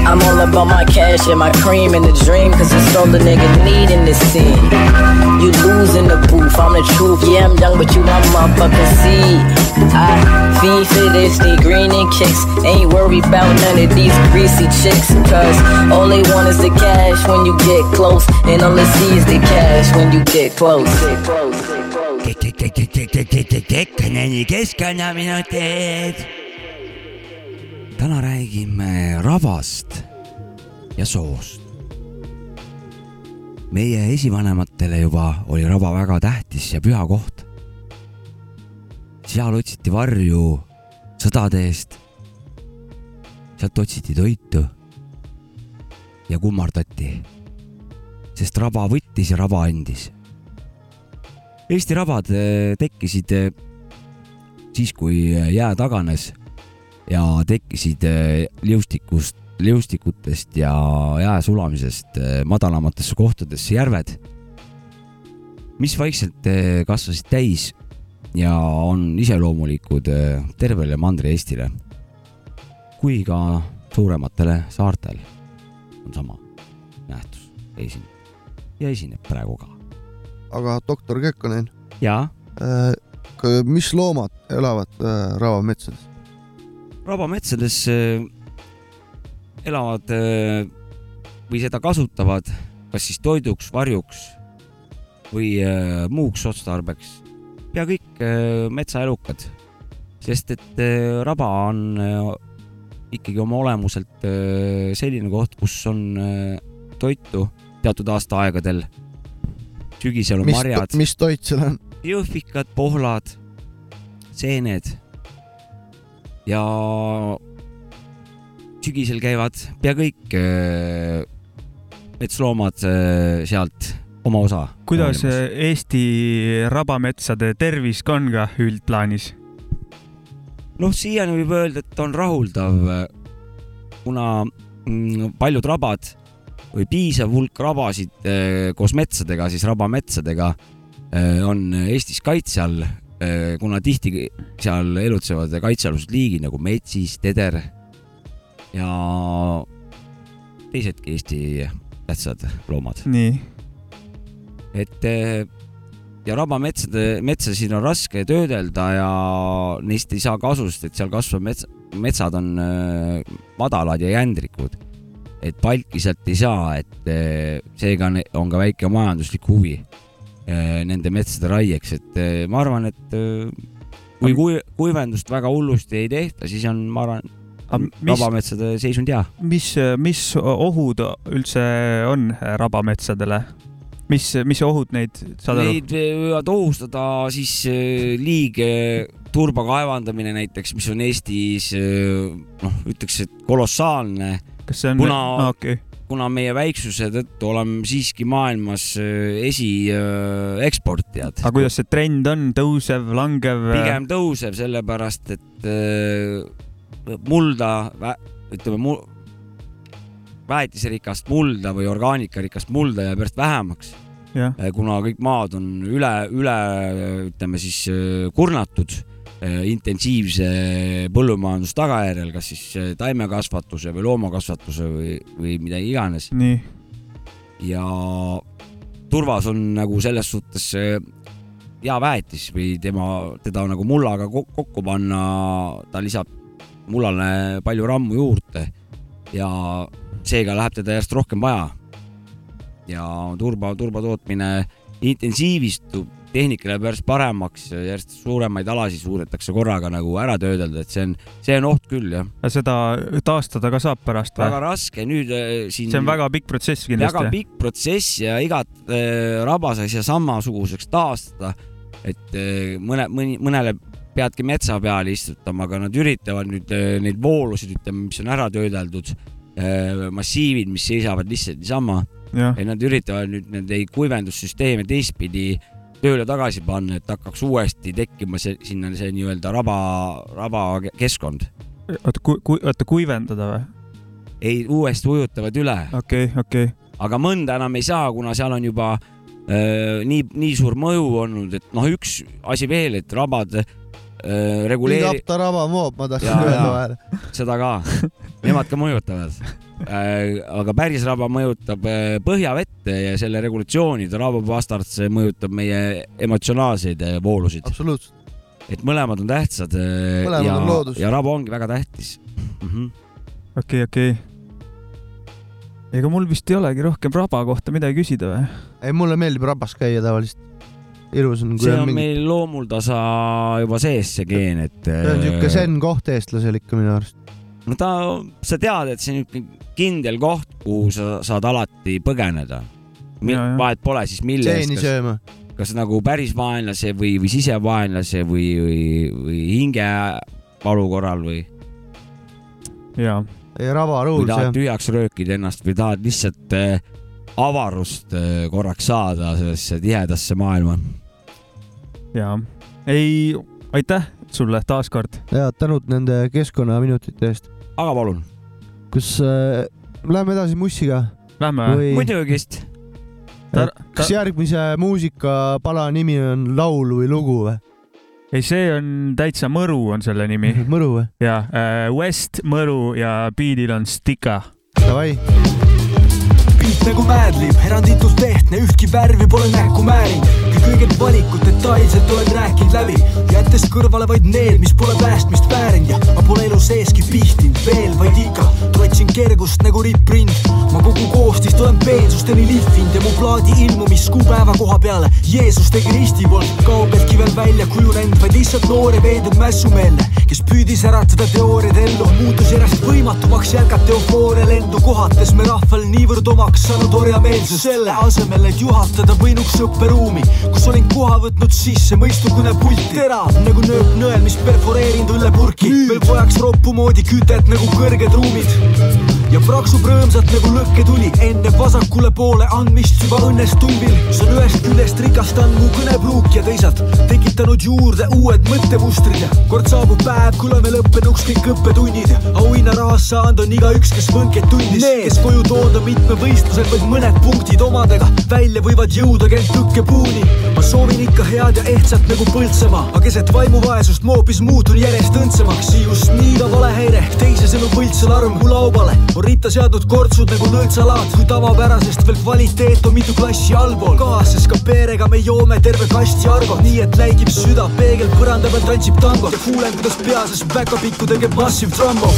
M: I'm all about my cash and my cream and the dream, cause it's all the nigga need in this scene. You losing the booth, I'm the truth. Yeah, I'm young, but you my motherfucking seed. I fiend for this, need green and kicks. Ain't worried about none of these greasy chicks, cause all they want is the cash when you get close, and all they see is the cash when you get close. Get close.
C: Kekkaneni keskkonnaminutid. Täna räägime rabast ja soost. meie esivanematele juba oli raba väga tähtis ja püha koht. seal otsiti varju sõdade eest. sealt otsiti toitu ja kummardati, sest raba võttis ja raba andis. Eesti rabad eh, tekkisid eh, siis, kui jää taganes ja tekkisid eh, liustikust, liustikutest ja jää sulamisest eh, madalamatesse kohtadesse järved, mis vaikselt eh, kasvasid täis ja on iseloomulikud tervele Mandri-Eestile kui ka suurematele saartel on sama nähtus esinenud ja esineb praegu ka.
B: aga doktor Kekkonen,
C: jaa,
B: mis loomad elavad äh, rabametsades?
C: Rabametsades äh, elavad äh, või seda kasutavad kas siis toiduks, varjuks või äh, muuks otstarbeks pea kõik metsaelukad, sest et raba on ikkagi oma olemuselt selline koht, kus on toitu teatud aastaaegadel. sügisel on
B: mis
C: marjad,
B: mis toit seal on?
C: jõhvikad, pohlad, seened ja sügisel käivad pea kõik äh, metsloomad äh, sealt oma osa.
D: kuidas Eesti rabametsade tervis on ka üldplaanis?
C: noh, siiani võib öelda, et on rahuldav, kuna mm, paljud rabad või piisav hulk rabasid koos metsadega, siis rabametsadega on Eestis kaitse all, kuna tihti seal elutsevad kaitsealused liigid nagu metsis, teder ja teisedki Eesti tähtsad loomad.
D: nii,
C: et eh, ja rabametsade, metsasid on raske töödelda ja neist ei saa kasu, sest et seal kasvab mets, metsad on eh, madalad ja jändrikud. et palki sealt ei saa, et seega on ka väike majanduslik huvi nende metsade raieks, et eh, ma arvan, et eh, kui kui- kuivendust väga hullusti ei tehta, siis on, ma arvan, rabametsade seisund hea.
D: mis, mis ohud üldse on rabametsadele? mis, mis ohud neid, saad aru?
C: Neid võivad ohustada siis äh, liige turba kaevandamine näiteks, mis on Eestis äh, noh, ütleks, et kolossaalne.
D: kas see on,
C: kuna
D: aa okei,
C: kuna meie väiksuse tõttu oleme siiski maailmas äh, esieksportijad.
D: aga kuidas see trend on, tõusev, langev?
C: pigem tõuseb, sellepärast et äh, mulda, ütleme mu,, väetiserikast mulda või orgaanikarikast mulda jääb järjest vähemaks. kuna kõik maad on üle, üle ütleme siis äh, kurnatud äh, intensiivse põllumajanduse tagajärjel, kas siis äh, taimekasvatuse või loomakasvatuse või, või mida iganes. ja turvas on nagu selles suhtes äh, hea väetis või tema, teda nagu mullaga ko- kokku panna, ta lisab mullale palju rammu juurde ja seega läheb teda järjest rohkem vaja. ja turba, turba tootmine intensiivistub, tehnika läheb järjest paremaks, järjest suuremaid alasid suudetakse korraga nagu ära töödelda, et see on, see on oht küll jah.
D: seda taastada ka saab pärast
C: väga
D: või?
C: raske nüüd äh, siin.
D: see on väga pikk protsess
C: väga
D: kindlasti.
C: pikk protsess ja igat äh, rabas saa samasuguseks taastada. et äh, mõne, mõni, mõnele peadki metsa peale istutama, aga nad üritavad nüüd äh, neid voolusid, ütleme, mis on ära töödeldud äh,, massiivid, mis seisavad lihtsalt niisama,
D: jah,
C: nad üritavad nüüd neid kuivendussüsteeme teistpidi tööle tagasi panna, et hakkaks uuesti tekkima see sinna see nii-öelda raba, rabakeskkond.
D: oota, kui, kui, oota kuivendada või?
C: ei, uuesti ujutavad üle
D: okei, okei,
C: aga mõnda enam ei saa, kuna seal on juba äh, nii, nii suur mõju olnud, et noh, üks asi veel, et rabad äh, reguleeri-,
B: Apta raba moob, ma tahtsin öelda vahele.
C: seda ka, nemad ka mõjutavad. Aga päris raba mõjutab äh, põhjavette ja selle regulatsioonide rabapastart, see mõjutab meie emotsionaalseid äh, voolusid.
B: absoluutselt.
C: et mõlemad on tähtsad äh,
B: Mõlemad
C: ja
B: on loodus.,
C: ja raba ongi väga tähtis. -hmm.
D: okei, okei. ega mul vist ei olegi rohkem raba kohta midagi küsida või?
B: ei, mulle meeldib rabas käia tavaliselt. ilus on, kui
C: see
B: on
C: on
B: mingi,
C: meil loomuldasa juba sees, see geen, et.
B: see on siuke zen koht eestlasel ikka minu arust.
C: No ta, sa tead, et see on niisugune kindel koht, kuhu sa saad alati põgeneda. vahet pole siis mille eest,
B: sööma.
C: kas nagu päris vaenlase või, või sisevaenlase või, või, või hingevalu korral või,
B: ja
D: ja,
C: või
B: ravaruuls
C: tahad
B: jah.
C: tühjaks röökida ennast või tahad lihtsalt äh, avarust äh, korraks saada sellesse tihedasse maailma.
D: ja ei, aitäh sulle taaskord.
B: ja tänud nende keskkonnaminutite eest.
C: Aga palun,
B: kas äh, läheme edasi mussiga
D: Lähme
B: või
C: muidugi vist.
D: Tar-
B: kas järgmise muusikapala nimi on laul või lugu või?
D: ei, see on täitsa Mõru on selle nimi
B: Mõru või?
D: ja äh, West Mõru ja biidil on Stika.
B: Davai,
N: pilt nagu Madlib, eranditult ehtne, ühtki värvi pole näkku määrinud. kõik õiged valikud detailselt olen rääkinud läbi, jättes kõrvale vaid need, mis pole päästmist väärinud ja ma pole elu seeski pihtinud veel, vaid ikka trotsin kergust nagu ripprind. ma kogu koostist olen peensusteni lihvinud ja mu plaadi ilmumiskuupäeva koha peale Jeesus tegi risti poolt kaugeltki veel välja kujunenud, vaid lihtsalt noor ja veendunud mässumeelne, kes püüdis äratada teooriad ellu, muutus järjest võimatumaks jätkata eufooria lendu kohates me rahval niivõrd omaks saanud orjameelsus. selle asemel, et juhatada võinuks õpperuumi, kus olin koha võtnud sisse mõistu kõnepult, terav nagu nööp nõel, mis perforeerinud õllepurki, veel vajaks roppu moodi kütet nagu kõrged ruumid. Ja praksub rõõmsalt nagu lõkketuli enne vasakule poole andmist juba õnnestulvil. see on ühest küljest rikastanud mu kõnepruuk ja teisalt tekitanud juurde uued mõttemustrid ja kord saabub päev, kui oleme lõppenuks kõik õppetunnid. auhinnarahast saanud on igaüks, kes võnkeid tundis, kes koju toonud on mitme võistlusel vaid mõned punktid omadega välja võivad jõuda kell tõkkepuuni. ma soovin ikka head ja ehtsat nagu Põltsamaa, aga keset vaimuvaesust ma hoopis muutun järjest õndsamaks. just nii ka valehäire, teisisõnu Põltsalarm mu laubale on ritta seadnud kortsud nagu nõltsalaat, kui tavapärasest veel kvaliteet on mitu klassi allpool. kaasas ka perega me joome terve kasti argot, nii et läigib süda, peegel põranda peal tantsib tangot kuulen, kuidas pea sees päkapikku teeb massive trumbo.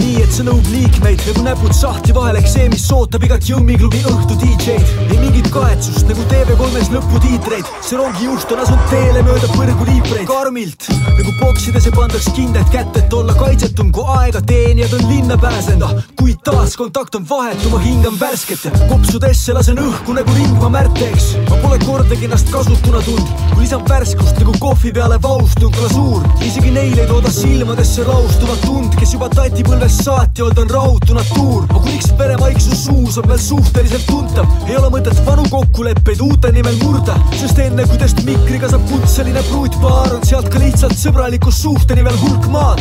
N: nii et see nõub liikmeid nagu näpud sahtli vahel, eks see, mis ootab igat Jõmmi klubi õhtu DJ-d. ei mingit kahetsust nagu TV3-s lõputiitreid, see rongijuht on asunud teele mööda põrgu liipreid. karmilt nagu poksides ei pandaks kindet kätte, et olla kaitsetum kui aega teenijad on linna pääsenud, kuid taas kontakt on vahetu, ma hingan värsket ja kopsudesse lasen õhku nagu ringma märteks. ma pole kordagi ennast kasutuna tundnud, kui lisan värskust nagu kohvi peale vaustund glasuur. isegi neil ei tooda silmadesse laustuvat tund, kes juba tatipõlvest saati olnud on rahutu natuur. ma kuniks veremaiksus suus on veel suhteliselt tuntav, ei ole mõtet vanu kokkuleppeid uute nimel murda, sest enne kui test mikriga saab kutseline pruutpaar, on sealt ka lihtsalt sõbraliku suhte nimel hulk maad.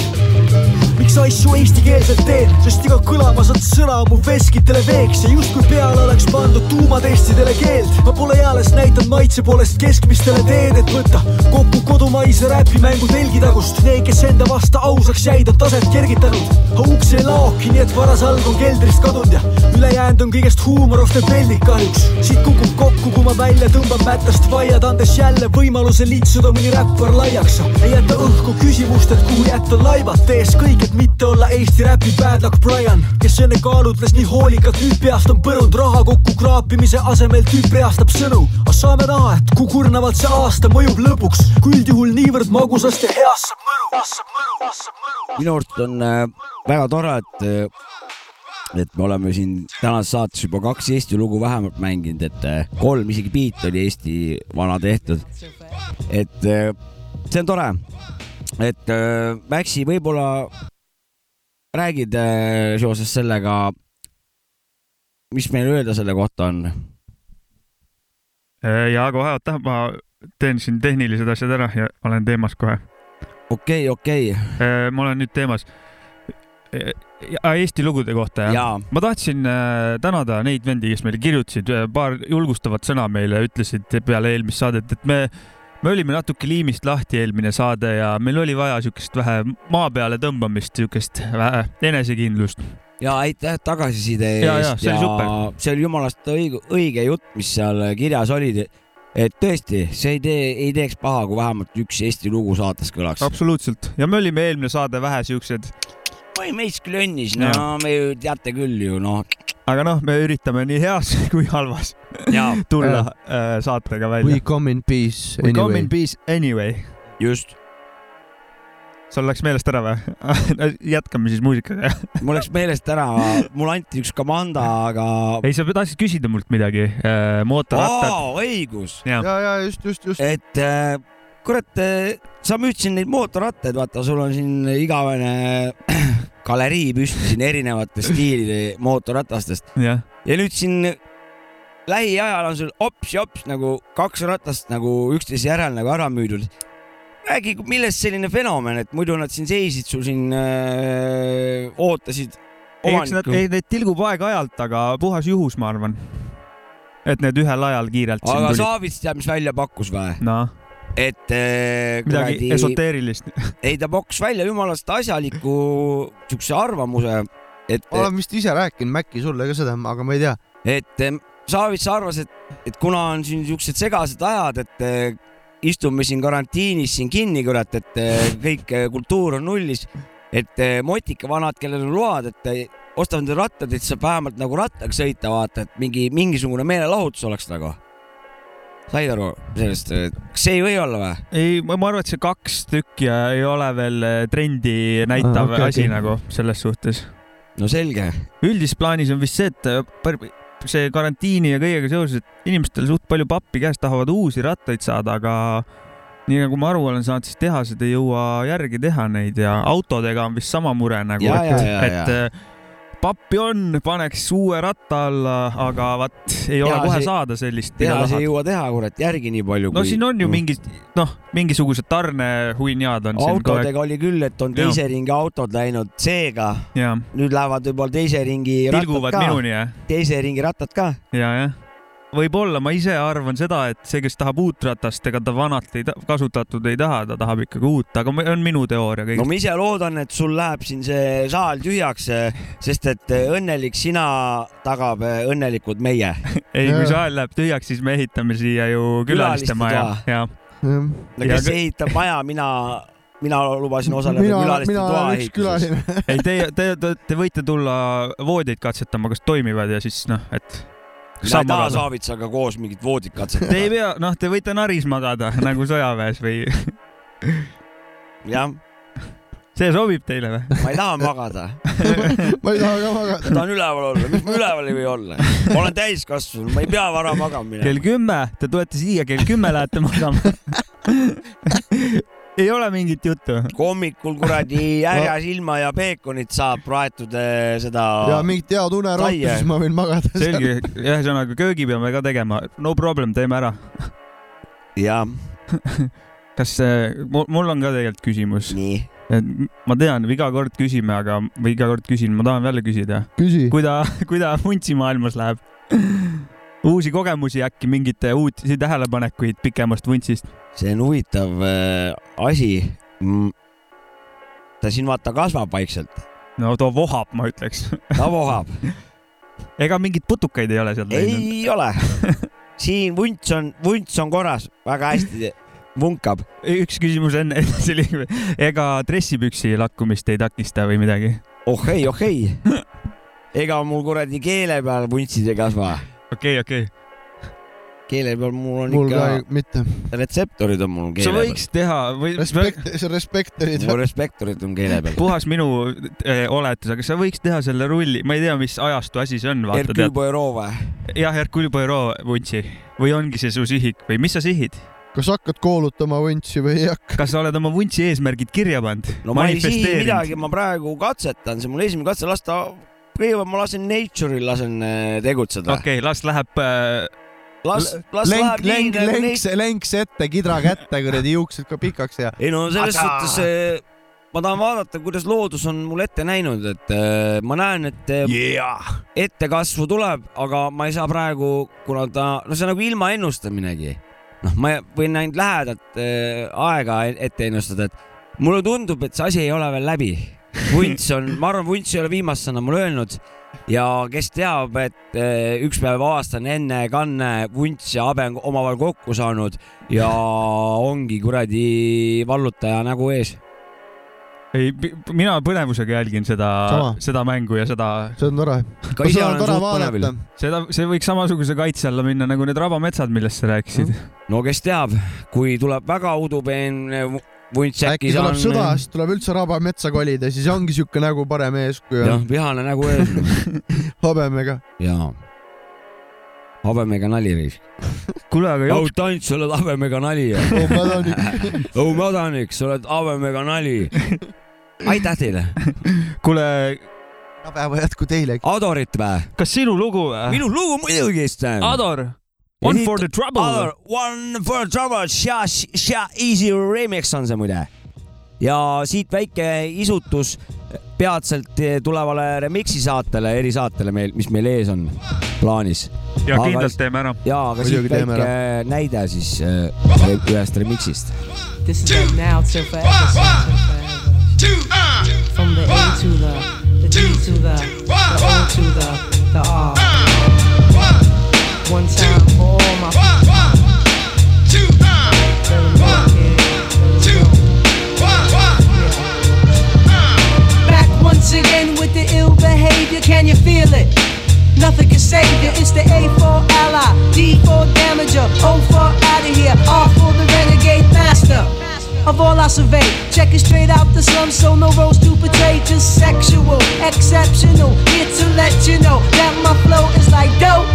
N: miks asju eestikeelselt teen, sest iga kõlama saad sõna mu veskitele veeks ja justkui peale oleks pandud tuumatestidele keeld. ma pole eales näidanud maitse poolest keskmistele teed, et võtta kokku kodumaise räpimängu telgitagust. Need, kes enda vasta ausaks jäid, on taset kergitanud. uks ei laoki, nii et varasalg on keldrist kadunud ja ülejäänud on kõigest huumorofte peldid kahjuks. siit kukub kokku, kui ma välja tõmban mättast vaiad, andes jälle võimaluse litsuda mõni räppar laiaks. ei jäta õhku küsimust, et kuhu jätta laibad, tees kõik, et mitte olla Eesti räpi bad luck Brian, kes enne kaalutles nii hoolikalt, nüüd peast on põrunud raha kokku kraapimise asemel tüüp reastab sõnu. aga saame näha, et kui kurnavalt see aasta mõjub lõpuks, kui üldjuhul niivõrd magusast ja heast saab mõru, saab mõru, saab mõru.
C: minu arust on äh, väga tore, et äh, et me oleme siin tänases saates juba kaks Eesti lugu vähemalt mänginud, et äh, kolm isegi beat oli Eesti vana tehtud. et äh, see on tore, et äh, Maxi võib-olla räägid seoses sellega, mis meil öelda selle kohta on?
D: ja kohe, oota, ma teen siin tehnilised asjad ära ja olen teemas kohe.
C: okei, okei.
D: ma olen nüüd teemas. Eesti lugude kohta jah ma tahtsin äh, tänada neid vendi, kes meile kirjutasid, paar julgustavat sõna meile ütlesid peale eelmist saadet, et me me olime natuke liimist lahti eelmine saade ja meil oli vaja siukest vähe maa peale tõmbamist, siukest vähe enesekindlust.
C: ja aitäh tagasiside
D: Ja, ja,
C: eest
D: see super.
C: see oli jumalast õige, õige jutt, mis seal kirjas oli. et tõesti, see ei tee, ei teeks paha, kui vähemalt üks Eesti lugu saates kõlaks.
D: absoluutselt ja me olime eelmine saade vähe siuksed,
C: oi, meist küll õnnis, no
D: Jaa.
C: me ju teate küll ju noh.
D: aga noh, me üritame nii heas kui halvas
C: Jaa.
D: tulla äh, saatega
B: We
D: välja.
B: come in peace
D: We come
B: anyway
D: in. peace anyway.
C: just.
D: sul läks meelest ära või? jätkame siis muusikaga.
C: mul läks meelest ära, mulle anti üks komanda, aga.
D: ei, sa tahtsid küsida mult midagi. mootorrattad.
C: aa, õigus.
D: ja,
B: ja, ja just, just, just.
C: et äh, kurat, sa müüdsid neid mootorrattaid, vaata, sul on siin igavene galerii püsti siin erinevate stiilide mootorratastest
D: jah.
C: ja nüüd siin lähiajal on sul hops-jops nagu kaks ratast nagu üksteise järel nagu ära müüdud. räägi, millest selline fenomen, et muidu nad siin seisid sul siin äh,, ootasid
D: eks nad, ei neid tilgub aeg-ajalt, aga puhas juhus, ma arvan. et need ühel ajal kiirelt
C: aga. Saavits teab, mis välja pakkus või?
D: noh,
C: et äh,
D: midagi
C: kuradi,
D: esoteerilist.
C: ei ta pakkus välja jumalast asjaliku siukse arvamuse, et,
B: ma olen vist ise rääkinud Mäkki sulle ka seda, aga ma ei tea.
C: et eh, Saavits arvas, et, et kuna on siin siuksed segased ajad, et eh, istume siin karantiinis siin kinni, kurat, et kõik kultuur on nullis, et motikavanad, kellel on load, et ostavad endale rattad, et saab vähemalt nagu rattaga sõita, vaata, et mingi mingisugune meelelahutus oleks nagu. Said aru sellest, kas see ei või olla või?
D: ei, ma arvan, et see kaks tükki ei ole veel eh, trendi näitav
C: Ah, okei,
D: asi
C: okei.
D: nagu selles suhtes.
C: no selge.
D: üldises plaanis on vist see, et par- see karantiini ja kõigega seoses, et inimestel suht palju pappi käes tahavad uusi rattaid saada, aga nii nagu ma aru olen saanud, siis tehased ei jõua järgi teha neid ja autodega on vist sama mure nagu, et et
C: ja.
D: Pappi on, paneks uue ratta alla, aga vaat ei ole
C: Tehas
D: kohe
C: ei-
D: saada sellist, mida
C: tehas ei jõua teha, kurat, järgi nii palju.
D: no siin on ju mingid, noh, mingisugused tarnehuinjad on
C: autodega oli küll, et on teise ringi autod läinud
D: ja,
C: nüüd lähevad võib-olla teise ringi
D: tilguvad minuni jah,
C: teise ringi rattad ka.
D: ja, jah. Võib-olla ma ise arvan seda, et see, kes tahab uut ratast, ega ta vanat ei ta- kasutatud ei taha, ta tahab ikkagi uut, aga on minu teooria
C: no
D: kõigest.
C: ma ise loodan, et sul läheb siin see saal tühjaks, sest et õnnelik sina tagab eh, õnnelikud meie.
D: ei, kui saal läheb tühjaks, siis me ehitame siia ju külaliste maja
C: toa.,
D: ja.
C: no
D: Ja
C: kes
D: kõ-
C: ehitab maja, mina, mina lubasin osaleda külaliste toa ehituses.
D: ei, te, te, te, te võite tulla voodeid katsetama, kas toimivad ja siis noh, et.
C: Mina ei taha Saavitsaga koos mingit voodit
D: Te ei
C: katsetada.
D: pea, noh, te võite naris magada nagu sõjaväes või
C: jah,
D: see sobib teile või?
C: ma ei taha magada,
B: ma ei taha ka magada.
C: tahan üleval olla, miks ma üleval ei või olla? ma olen täiskasvanu, ma ei pea vara magama minema.
D: kell kümme, te tulete siia, kell kümme lähete magama. Ei ole mingit juttu.
C: hommikul kuradi härjas ilma ja peekonit saab praetud seda.
B: ja mingit head unerautu,
C: Saie.
B: siis ma võin magada.
D: selge, ühesõnaga köögi peame ka tegema, no problem, teeme ära.
C: jah,
D: kas see, mul on ka tegelikult küsimus.
C: nii.
D: ma tean, iga kord küsime, aga, või iga kord küsin, ma tahan jälle küsida.
B: küsi.
D: kuida-, kuida vuntsimaailmas läheb? uusi kogemusi äkki, mingeid uusi tähelepanekuid pikemast vuntsist?
C: See on huvitav äh, asi ta siin vaata kasvab vaikselt,
D: no too vohab, ma ütleks.
C: ta vohab.
D: ega mingeid putukaid ei ole sealt läinud?
C: ei ole, siin vunts on, vunts on korras, väga hästi vunkab.
D: üks küsimus enne, see oli, ega dressipüksi lakkumist ei takista või midagi?
C: oh ei, oh ei. ega mul kuradi keele peal vuntsid ei kasva.
D: okei, okei.
C: Keele peal mul on
B: mul ka
C: ikka
B: mitte.
C: retseptorid on mul
D: sa
C: keele peal.
D: võiks teha või
B: Respekt, see on respektorid.
C: mul respektorid on keele peal.
D: puhas minu eh, oletus, aga sa võiks teha selle rulli, ma ei tea, mis ajastu asi see on,
C: Hercule. Poirot või?
D: jah, Hercule Poirot vuntsi või ongi see su sihik või mis sa sihid?
B: kas hakkad koolutama vuntsi või ei hakka?
D: kas sa oled oma vuntsi eesmärgid kirja pannud?
C: no ma ei sihi midagi, ma praegu katsetan, see on mul esimene katse, las ta, kõigepealt ma lasen nature'il lasen äh, tegutseda.
D: okei okay,, las läheb äh,.
C: las, las
B: lenk,
C: läheb nii
B: lenk,
C: nagu
B: lenks, lenks ette, kidra kätte, kuradi juuksed ka pikaks ja.
C: ei no selles
B: Ada!
C: suhtes äh, ma tahan vaadata, kuidas loodus on mul ette näinud, et äh, ma näen, et äh,
B: yeah.
C: ettekasvu tuleb, aga ma ei saa praegu, kuna ta, no see on nagu ilma ennustaminegi. noh, ma võin ainult lähedalt äh, aega ette ennustada, et mulle tundub, et see asi ei ole veel läbi. vunts on, ma arvan, vunts ei ole viimast sõna mulle öelnud ja kes teab, et äh, üks päev aastane enne kanne vunts ja habe on omavahel kokku saanud ja ongi kuradi vallutaja nägu ees.
D: ei, mina põnevusega jälgin seda seda mängu ja seda,
B: see on tore.
C: ka ise olen suht põnevil.
D: seda, see võiks samasuguse kaitse alla minna nagu need rabametsad, millest sa rääkisid.
C: no kes teab, kui tuleb väga udupeen vuntsäkis
B: äkki tuleb
C: on.
B: sõda, siis tuleb üldse raba metsa kolida, siis ongi siuke nägu parem ees, kui
C: jah vihane nägu ees.
B: habemega.
C: jaa. habemega nali reis.
D: kuule, aga
C: oh
D: jooks,
C: tants, sa oled habemega nali.
B: oh mädanik.
C: oh mädanik, sa oled habemega nali. aitäh teile.
D: kuule,
B: päeva jätku teilegi.
C: Adorit vä?
D: kas sinu lugu või?
C: minu lugu muidugi.
D: Ador, One for the trouble.
C: One for trouble, Sha, Sha Easy remix on see muide. ja siit väike isutus peatselt tulevale remix'i saatele, erisaatele meil, mis meil ees on plaanis.
D: ja kindlalt teeme ära.
C: ja, aga
B: Muidugi
C: siit
B: teeme
C: väike näide siis äh, ühest remix'ist.
O: This is the now till forever, till forever. From the A to the, the D to the, the O to the, the R. One time for all my people. Let 'em rock it,
P: Back once again with the ill behavior, can you feel it? Nothing can save you. It's the A for ally, D for damager, O for out of here, R for the renegade master. Of all I survey, check straight out the slum, so no roles to portray, just sexual, exceptional. Here to let you know that my flow is like dope.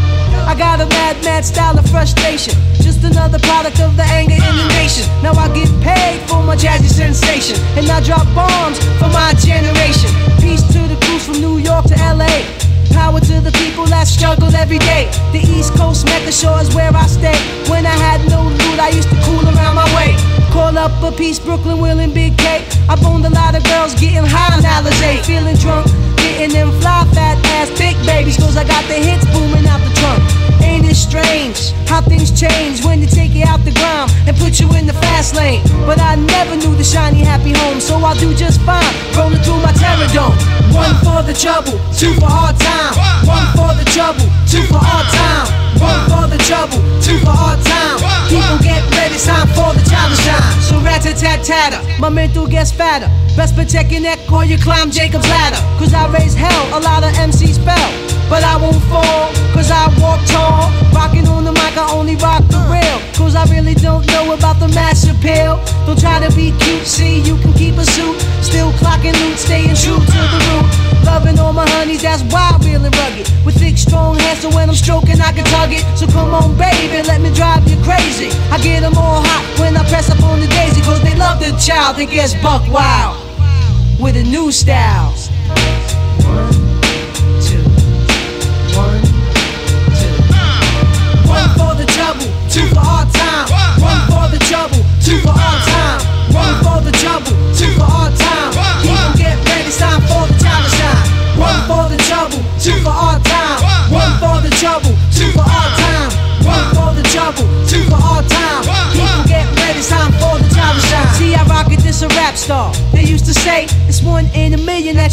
P: I got a mad, mad style of frustration. Just another product of the anger in the nation. Now I get paid for my jazzy sensation. And I drop bombs for my generation. Peace to the crews from New York to LA. Power to the people that struggle every day. The East Coast Mecca Shore is where I stay. When I had no loot, I used to cool around my way. Call up a piece, Brooklyn, Will, and Big K. I boned a lot of girls getting high on Alizé. Feeling drunk, getting them fly fat ass big babies. Cause I got the hits booming out the trunk. Ain't it strange how things change when they take you out the ground and put you in the fast lane? But I never knew the shiny happy home, so I'll do just fine. Rolling through my terror dome. One for the trouble, two for hard time. One for the trouble, two for hard time. One for the trouble, two for hard time. People get ready, it's time for the time to shine. So rat a tat tatter, my mental gets fatter. Best protect your neck or you climb Jacob's ladder. Cause I raise hell, a lot of MCs fell. But I won't fall, cause I walk tall. Rocking on the mic, I only rock the rail. Cause I really don't know about the mass appeal. Don't try to be cute, see, you can keep a suit. Still clocking loot, staying true to the root. Loving all my honeys, that's wild, real and rugged. With thick, strong hands, so when I'm stroking, I can tug So come on, baby, let me drive you crazy. I get them all hot when I press up on the daisy, cause they love the child that gets buck wild. With a new style.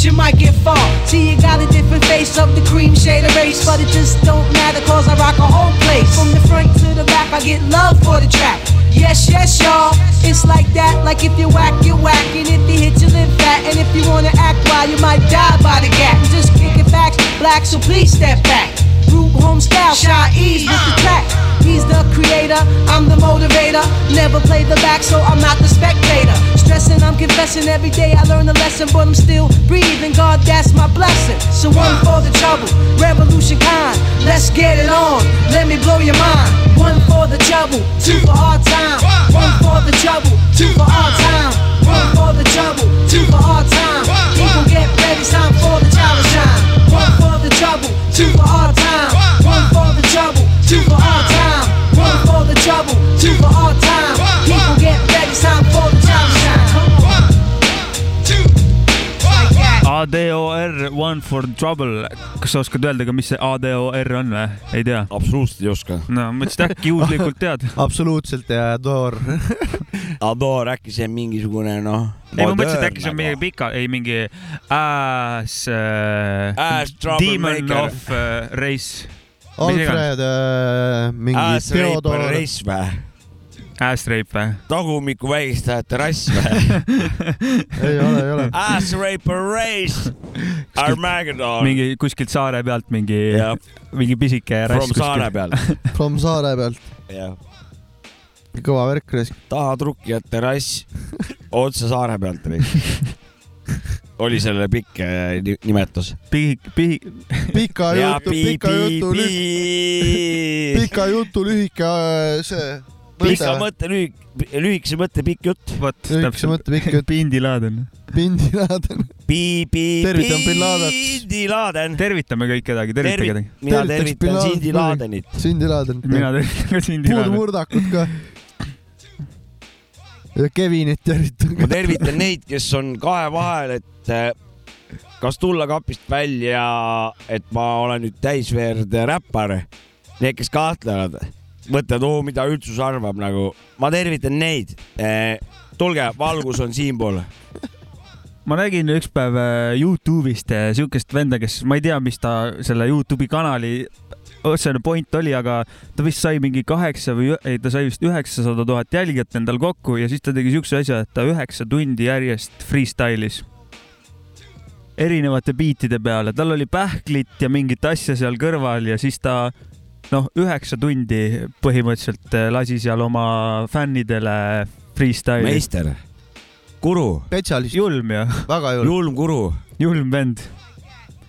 P: You might get far. See, you got a different face of the cream shade of race, but it just don't matter cause I rock a whole place. From the front to the back, I get love for the track. Yes, yes, y'all. It's like that. Like if you whack, you whack. And if you hit, you live fat. And if you wanna act wild, you might die by the gap. Just kick it back, black, so please step back. Root home style, shy ease with the track. He's the creator, I'm the motivator. Never play the back, so I'm not the spectator. Stressing, I'm confessing every day I learn a lesson, but I'm still breathing. God, that's my blessing. So one for the trouble, revolution kind. Let's get it on, let me blow your mind. One for the trouble, two for hard time. One for the trouble, two for hard time. One for the trouble, two for hard time. People get ready, it's time for the time. One for the trouble, two for hard time. One for the trouble, two for hard time. Trouble, two for hard time. People get ready, it's time for the time to shine.
D: ADOR One for Trouble, kas sa oskad öelda ka, mis see ADOR on või? ei tea?
C: absoluutselt ei oska.
D: no mõtlesin, et äkki juhuslikult tead.
B: absoluutselt ja Ador.
C: Ador, äkki see on mingisugune noh.
D: ei, ma mõtlesin, et äkki see on mingi pika, ei mingi ass äh,
C: Ass
D: Demon
C: troublemaker.
D: of äh, Race.
B: Alfred äh, mingi
C: Ass Raper
B: Theodor.
C: Race või?
D: Ass Rape või?
C: tagumiku vägistajate rass või?
B: ei ole, ei ole.
C: Ass Raper Race. Armageddon.
D: mingi kuskilt saare pealt mingi
C: Jah.,
D: mingi pisike rass
C: From saare. pealt.
B: From saare pealt.
C: jah.
B: kõva värk, raisk.
C: tahatrukjate rass. otse saare pealt oli. oli selle pikk äh, ni- nimetus.
D: Pihik, pihik,
B: pika jutu,
C: pii-
B: pika jutu,
C: pii-
B: pika jutu lühike äh, see.
C: pika lühik-, lühikese mõtte pikk jutt.
D: vot
B: lühikese mõtte pikk jutt.
D: Pindi Laden.
B: Pindi Laden.
C: Pi-, pi-,
B: Tervitan bin Ladet.
C: Pindi Laden.
D: tervitame kõik kedagi, tervita
C: Tervi-
D: kedagi.
C: mina tervitan Sindi Ladenit.
B: Sindi Laden.
D: mina tervitan ka Sindi Laden.
B: puudmurdakut ka. Ja Kevinit tervitan
C: ma tervitan neid, kes on kahe vahel, et äh, kas tulla kapist välja, et ma olen nüüd täisveerd räppar. Need, kes kahtlevad, mõtlevad, oo, mida üldsus arvab nagu. ma tervitan neid. tulge, valgus on siinpool.
D: ma nägin üks päev äh, Youtube'ist siukest venda, kes, ma ei tea, mis ta selle Youtube'i kanali otsene point oli, aga ta vist sai mingi kaheksa või, ei, ta sai vist üheksasada tuhat jälgijat endal kokku ja siis ta tegi siukse asja, et ta üheksa tundi järjest freestyle'is erinevate biitide peale, tal oli pähklit ja mingit asja seal kõrval ja siis ta noh, üheksa tundi põhimõtteliselt äh, lasi seal oma fännidele freestyle'i.
C: meister, guru,
B: spetsialist,
D: julm ju,
B: väga julm.
C: julm guru.
D: julm vend.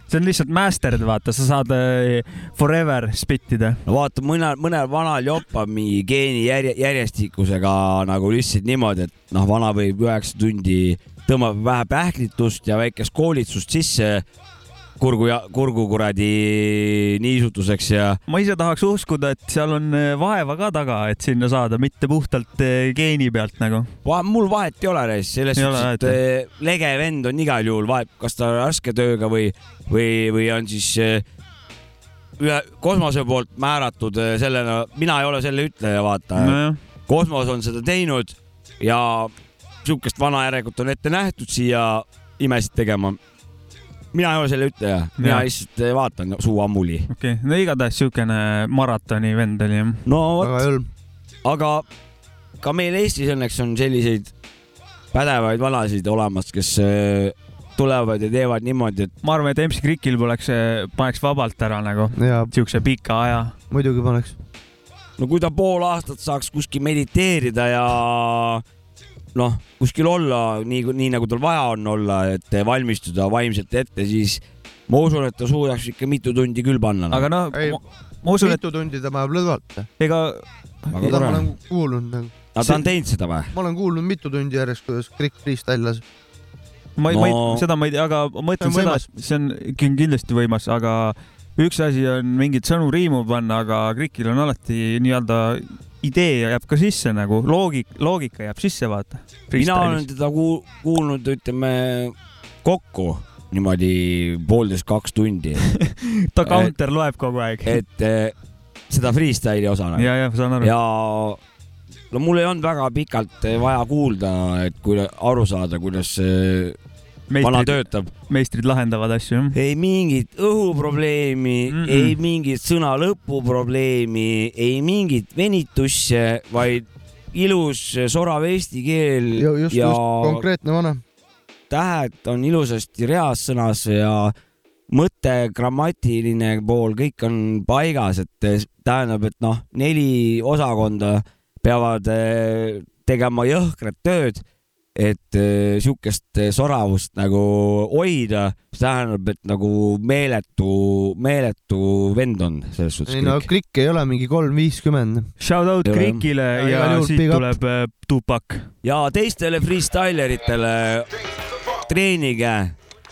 D: See on lihtsalt mastered, vaata, sa saad äh, forever spittida.
C: no vaata, mõnel, mõnel vanal jopab mingi geeni järje, järjestikusega nagu lihtsalt niimoodi, et noh, vana võib üheksa tundi tõmbab vähe pähklitust ja väikest koolitsust sisse kurgu ja kurgu kuradi niisutuseks ja
D: ma ise tahaks uskuda, et seal on äh, vaeva ka taga, et sinna saada, mitte puhtalt äh, geeni pealt nagu.
C: Va, mul vahet ei ole selles suhtes, et eh, lege vend on igal juhul, vahet, kas ta on raske tööga või, või, või on siis eh, ühe kosmose poolt määratud eh, sellena, mina ei ole selle ütleja, vaata
D: nojah,
C: kosmos on seda teinud ja sihukest vana järelikult on ette nähtud siia imesid tegema. Mina ei ole selle ütleja, mina lihtsalt eh, vaatan suu ammuli.
D: okei okay., no igatahes siukene maratoni vend oli jah.
C: no vot, aga ka meil Eestis õnneks on selliseid pädevaid vanasid olemas, kes eh, tulevad ja teevad niimoodi, et
D: ma arvan, et MC Krikil poleks, paneks vabalt ära nagu
B: ja
D: siukse pika aja.
B: muidugi paneks.
C: no kui ta pool aastat saaks kuskil mediteerida ja noh, kuskil olla nii, nii nagu tal vaja on olla, et valmistuda vaimselt ette, siis ma usun, et ta suudaks ikka mitu tundi küll panna.
D: aga noh,
B: Ei,
D: ma usun, et
B: mitu tundi ta paneb lõdvalt?
D: ega
B: seda ma olen kuulnud nagu.
C: aga ta on teinud seda või?
B: ma olen kuulnud mitu tundi järjest, kuidas Krikk freestyle las.
D: ma ei no., ma ei seda ma ei tea, aga ma mõtlen
B: See on
D: seda see on kin- kindlasti võimas, aga üks asi on mingeid sõnu riimu panna, aga Krikil on alati nii-öelda idee jääb ka sisse nagu loogik, loogika jääb sisse, vaata.
C: mina olen teda kuul- kuulnud, ütleme kokku niimoodi poolteist, kaks tundi,
D: ta counter loeb kogu aeg.
C: et eh, seda freestyle'i osa nagu.
D: ja, ja saan aru.
C: ja no mul ei olnud väga pikalt vaja kuulda, et kui aru saada, kuidas vana
D: meistrid,
C: töötab.
D: meistrid lahendavad asju, jah.
C: ei mingit õhuprobleemi mm. -mm. ei mingit sõna lõpu probleemi, ei mingit venitusse, vaid ilus sorav eesti keel
B: just,
C: ja
B: just konkreetne vana.
C: tähed on ilusasti reas sõnas ja mõte, grammatiline pool, kõik on paigas, et tähendab, et noh, neli osakonda peavad eh, tegema jõhkrat tööd, et eh, sihukest eh, soravust nagu hoida, see tähendab, et nagu meeletu, meeletu vend on selles suhtes
B: ei no. Krikk ei ole mingi kolm viiskümmend.
D: Shout out
C: Ja-
D: Krikile
B: Ja
D: ja, ja siit tuleb äh, Tupac.
C: ja teistele freestyleritele treenige,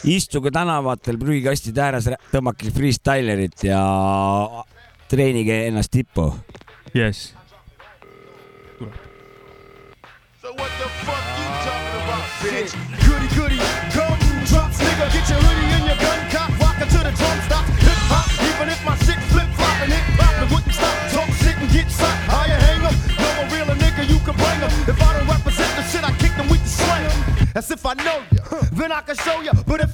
C: istuge tänavatel prügikastide ääres, tõmmake freestylerit ja treenige ennast tippu.
D: jess.
H: Bitch. Goody goody, come drops, nigga. Get your hoodie and your gun cock, rockin' to the drum stop. Hip hop, even if my shit flip floppin', it wouldn't stop. Talk shit and get shot. You hang 'em? No one real a nigga, you can bring 'em. If I don't represent the shit, I kick them with the slang. As if I know ya, then I can show ya. But if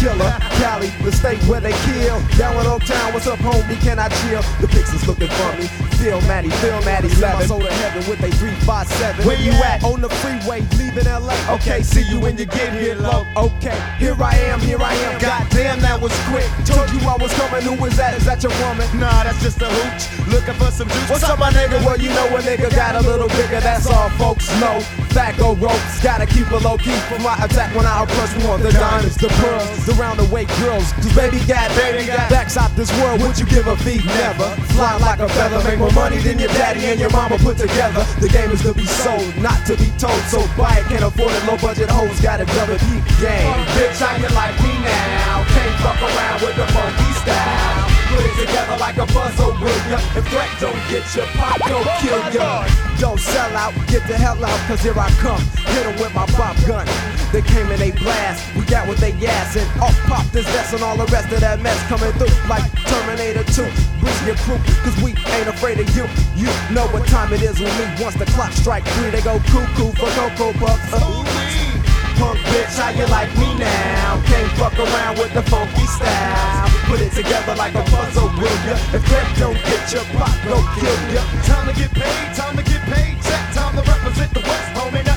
Q: Killer, Cali, the state where they kill. Down in Old Town, what's up, homie? Can I chill? The Pixels looking for me. Feel Matty, feel Matty, slap my soul to heaven with a 357. Where you at? On the freeway, leaving LA. Okay, see you when you get here, low. Okay, here I am, here I am. Goddamn, that was quick. Told you I was coming. Who was that? Is that your woman? Nah, that's just a hooch. Looking for some juice. What's up, my nigga? Well, you know a nigga got a little bigger. That's all folks know. Thaco ropes, gotta keep it low key for my attack when I approach one. The diamonds, the pearls, the round roundaway girls. Cause baby got, baby got backs out this world. Would you give a fee? Never. Fly like a feather, make more money than your daddy and your mama put together. The game is to be sold, not to be told. So buy it, can't afford it. Low budget hoes got a double peak game. bitch, how you like me now? Can't fuck around with the funky style. Put it together like a puzzle, will ya? If threat don't get you, pop don't kill ya. Don't sell out, get the hell out, cause here I come. Hit 'em with my pop gun. They came and they blast, we got what they gas and off pop this vest and all the rest of that mess coming through like Terminator 2. Bring your crew, cause we ain't afraid of you. You know what time it is when we once the clock strike three, they go cuckoo for Cocoa Puffs. Uh, Punk bitch, how you like me now? Can't fuck around with the funky style. Put it together like a puzzle, will ya? If that don't get your pop, go kill ya. Time to get paid, time to get paid. Check, time to represent the West, homie.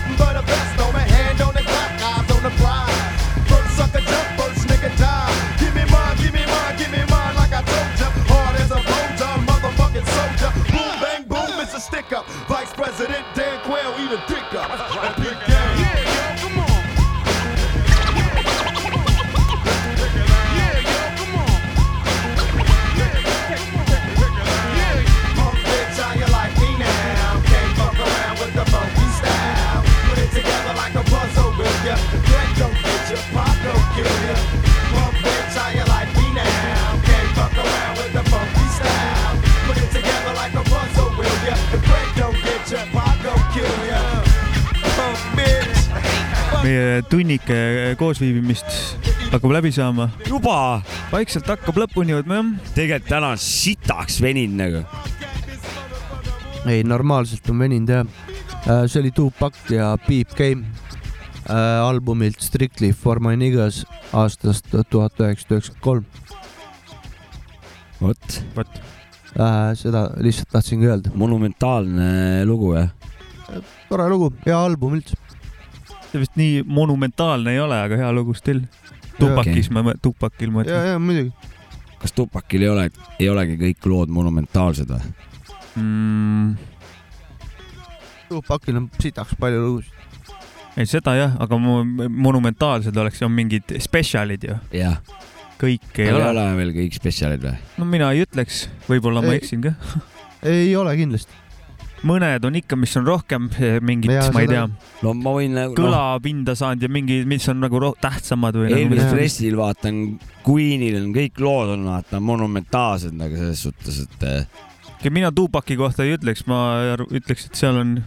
D: Meie tunnike koosviibimist hakkab läbi saama.
C: juba?
D: vaikselt hakkab lõpuni jõudma jah.
C: tegelikult täna sitaks veninud nagu.
B: ei, normaalselt on veninud jah. see oli Tupac ja Peep Game äh, albumilt Strictly for my niggas aastast tuhat üheksasada üheksakümmend kolm.
C: vot.
D: vot.
B: seda lihtsalt tahtsingi öelda.
C: monumentaalne lugu jah?
B: tore lugu, hea album üldse.
D: See vist nii monumentaalne ei ole, aga hea lugu still. Tupakis ma, Tupakil ma
B: ja,
D: ütlen
B: ja muidugi.
C: kas Tupakil ei ole, ei olegi kõik lood monumentaalsed või?
D: mm,.
B: Tupacil on sitaks palju lugusid.
D: ei, seda jah, aga monumentaalsed oleks, on mingid spetsialid ju.
C: jah.
D: kõik ei
C: ei
D: ole.
C: ole veel kõik spetsialid või?
D: no mina ei ütleks, võib-olla ma eksin ka.
B: ei ole kindlasti.
D: Mõned on ikka, mis on rohkem eh, mingit, ma ei tea,
C: no ma võin nagu.
D: kõlapinda saanud ja mingi, mis on nagu tähtsamad või nagu
C: Elvis
B: Jah.
C: Preslil vaatan, Queenil on kõik lood on vaata monumentaalsed nagu selles suhtes, et eh,
D: mina Tupaki kohta ei ütleks, ma ütleks, et seal on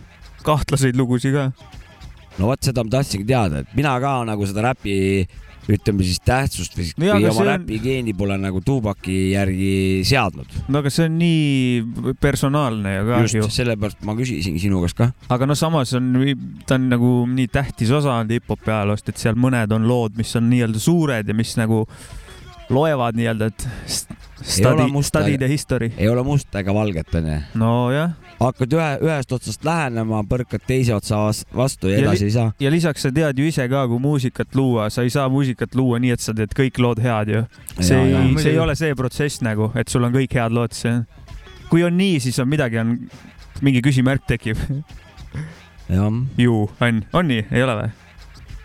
D: kahtlaseid lugusid ka.
C: no vot seda ma tahtsingi teada, et mina ka nagu seda räpi ütleme siis tähtsust või,
D: No
C: oma
D: on-
C: räpigeeni pole nagu Tupaki järgi seadnud.
D: no aga see on nii personaalne ju ka
C: just
D: ju.
C: sellepärast ma küsisingi sinu käest ka.
D: aga no samas on, ta on nagu nii tähtis osa olnud hip-hopi ajaloost, et seal mõned on lood, mis on nii-öelda suured ja mis nagu loevad nii-öelda, et st-
C: Ei ole
D: study, study the history.
C: ei ole musta ega valget onju.
D: nojah,
C: hakkad ühe, ühest otsast lähenema, põrkad teise otsa vas- vastu ja edasi ei saa.
D: ja lisaks sa tead ju ise ka, kui muusikat luua, sa ei saa muusikat luua nii, et sa teed kõik lood head ju. see
C: jaa,
D: ei, see ei ole see protsess nagu, et sul on kõik head lood, see. kui on nii, siis on midagi on, mingi küsimärk tekib
C: jah.
D: ju, on, on nii, ei ole või?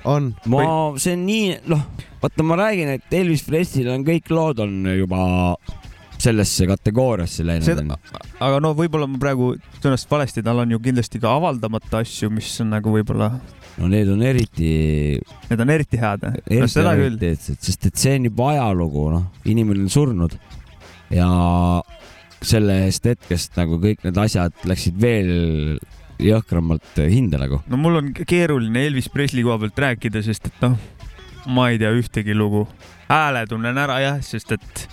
B: on.
C: ma, see on nii, noh, vaata, ma räägin, et Elvis Preslil on kõik lood on juba sellesse kategooriasse läinud
D: aga no võib-olla ma praegu sõnastasin valesti, tal on ju kindlasti ka avaldamata asju, mis on nagu võib-olla,
C: no need on eriti,
D: need on eriti head. no seda küll.
C: sest et see on juba ajalugu, noh, inimene on surnud ja sellest hetkest nagu kõik need asjad läksid veel jõhkramalt hinda nagu.
D: no mul on keeruline Elvis Presley koha pealt rääkida, sest et noh, ma ei tea ühtegi lugu. hääle tunnen ära jah, sest et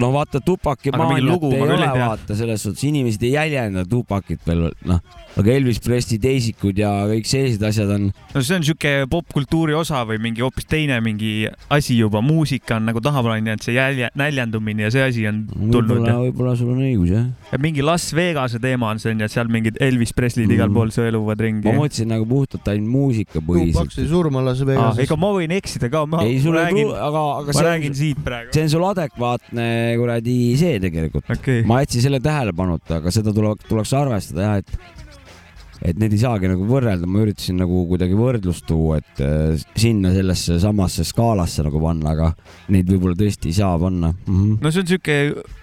C: no vaata, Tupaki maaniat ei ole vaata selles suhtes, inimesed ei jäljenda Tupakit veel, noh, aga Elvis Presley teisikud ja kõik sellised asjad on,
D: no see on siuke popkultuuri osa või mingi hoopis teine mingi asi juba, muusika on nagu tahaplaanil jäänud, see jälje, näljandumine ja see asi on tulnud
C: võib-olla, võib-olla sul on õigus jah.
D: ja mingi Las Vegase teema on see onju, et seal mingid Elvis Presley'd igal
C: Mm.
D: pool sõeluvad ringi
C: ma. mõtlesin nagu puhtalt ainult
B: Tupac
C: muusikapõhiselt
B: sai. surma Las
D: Ah,
B: Vegases.
D: ega ma võin eksida ka, ma
C: ei, sul ei
D: räägin
C: aga, aga
D: ma
C: see
D: räägin
C: on,
D: siit praegu.
C: see on sul adekvaatne kuradi see tegelikult.
D: okei,
C: ma jätsin selle tähelepanuta, aga seda tuleb, tuleks arvestada jah, et et need ei saagi nagu võrrelda, ma üritasin nagu kuidagi võrdlust tuua, et äh, sinna sellesse samasse skaalasse nagu panna, aga neid võib-olla tõesti ei saa panna mm. -hmm.
D: no see on siuke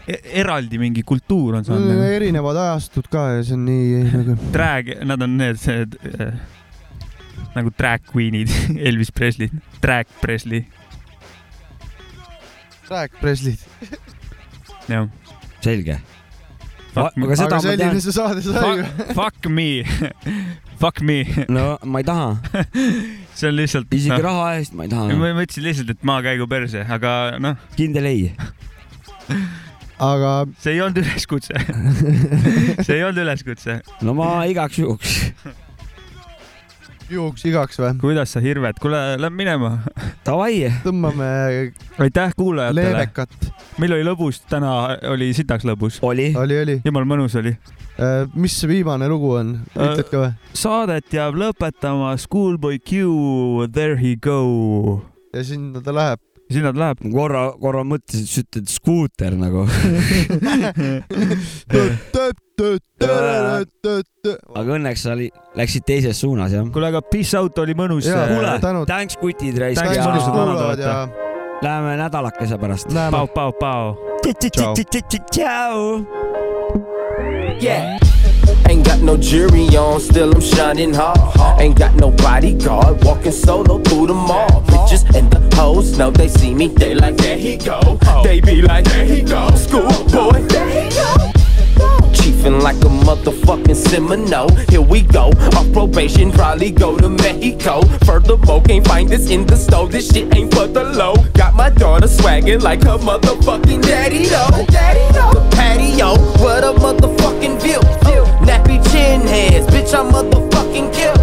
D: e- eraldi mingi kultuur on saanud nagu
B: erinevad ajastud ka ja see on nii nagu.
D: drag, nad on need, need äh, nagu drag queen'id, Elvis Presley, drag Presley,
B: Drag Presley'd.
D: jah.
C: selge. Aga seda
B: aga
C: ma tean,
B: see saade sai ju.
D: Fuck me, fuck me,
C: no ma ei taha,
D: see on lihtsalt.
C: isegi raha eest ma ei taha.
D: ma mõtlesin lihtsalt, et maakäigu perse, aga noh,
C: kindel ei.
B: aga
D: see ei olnud üleskutse. see ei olnud üleskutse.
C: no ma igaks juhuks.
B: Juhuks igaks või?
D: kuidas sa hirved, kuule, lähme minema.
C: Davai,
B: tõmbame
D: aitäh kuulajatele.
B: leebekat.
D: meil oli lõbus, täna oli sitaks lõbus.
C: oli.
B: oli, oli.
D: jumala mõnus oli.
B: mis see viimane lugu on, ütled ka või?
D: saadet jääb lõpetama Schoolboy Q, There he go.
B: ja sinna ta läheb.
D: Sinna ta läheb.
C: korra, korra mõtlesin, et sa ütled skuuter nagu. aga õnneks sa oli- läksid teises suunas jah.
D: kuule, aga Peace Out oli mõnus.
C: Kuule
B: tänud.,
C: thanks kutid raisk läheme nädalakese pärast.
D: Pau, pau, pau.
C: tšau.
R: Yeah. Got no jury on, still I'm shining hard. Ain't got no bodyguard, walking solo through the mall. Bitches and the hoes know they see me, they like, there he go. They be like, there he go. Schoolboy, there he go. Chiefin' like a motherfucking Seminole. Here we go. Off probation, probably go to Mexico. Furthermore, can't find this in the store. This shit ain't for the low. Got my daughter swaggin' like her motherfucking daddy though. Daddy though. The patio, what a motherfucking view. Nappy chin heads, bitch, I'm motherfucking kill.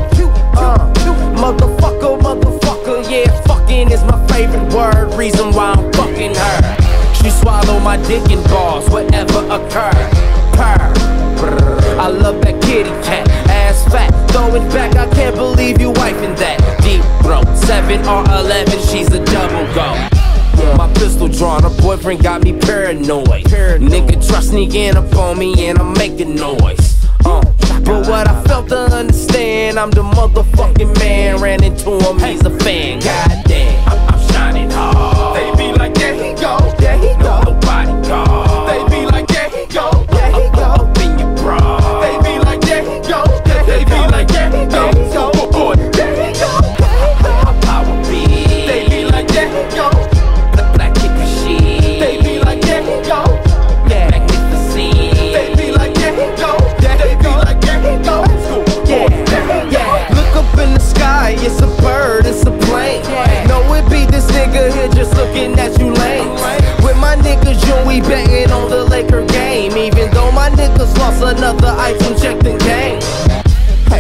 R: Uh, motherfucker, motherfucker, yeah, fucking is my favorite word. Reason why I'm fucking her. She swallow my dick in balls, whatever occur. Purr. I love that kitty cat, ass fat. Throw it back, I can't believe you wifing that. Deep throat, 7 or 11, she's a double go. My pistol drawn, her boyfriend got me paranoid. Nigga try sneaking up on me and I'm making noise. Uh, but what I felt to understand, I'm the motherfucking man. Ran into him, he's a fan. Goddamn, I'm, I'm shining hard. They be like, there he go, there he go. Nobody call. Niggas, you we betting on the Laker game. Even though my niggas lost another item checked in game.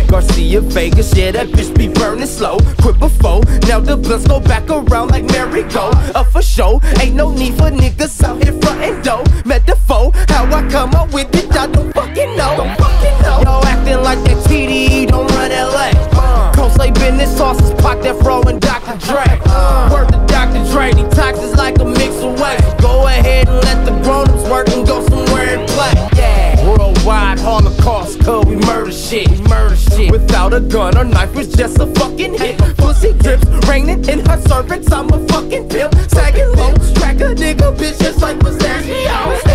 R: Garcia, Vegas, yeah, that bitch be burning slow. Quit before, now the blunts go back around like merry-go. Up uh, for show, ain't no need for niggas out here frontin' dough. Metaphor, how I come up with it, I don't fucking know. Don't fucking know. Yo, acting like that TDE don't run LA. Uh, Coast like business sauces, Pac that fro and Dr. Dre. Uh, Word Dr. Dre, these toxins like a mix of away. Go ahead and let the grown-ups work and go somewhere and play. Yeah. Worldwide Holocaust, cause we murder shit. We murder shit. Without a gun or knife, it's just a fucking hit. Pussy drips, raining in her cervix. I'm a fucking pimp. Sagging low, track a nigga, bitch, just like. Pistachio.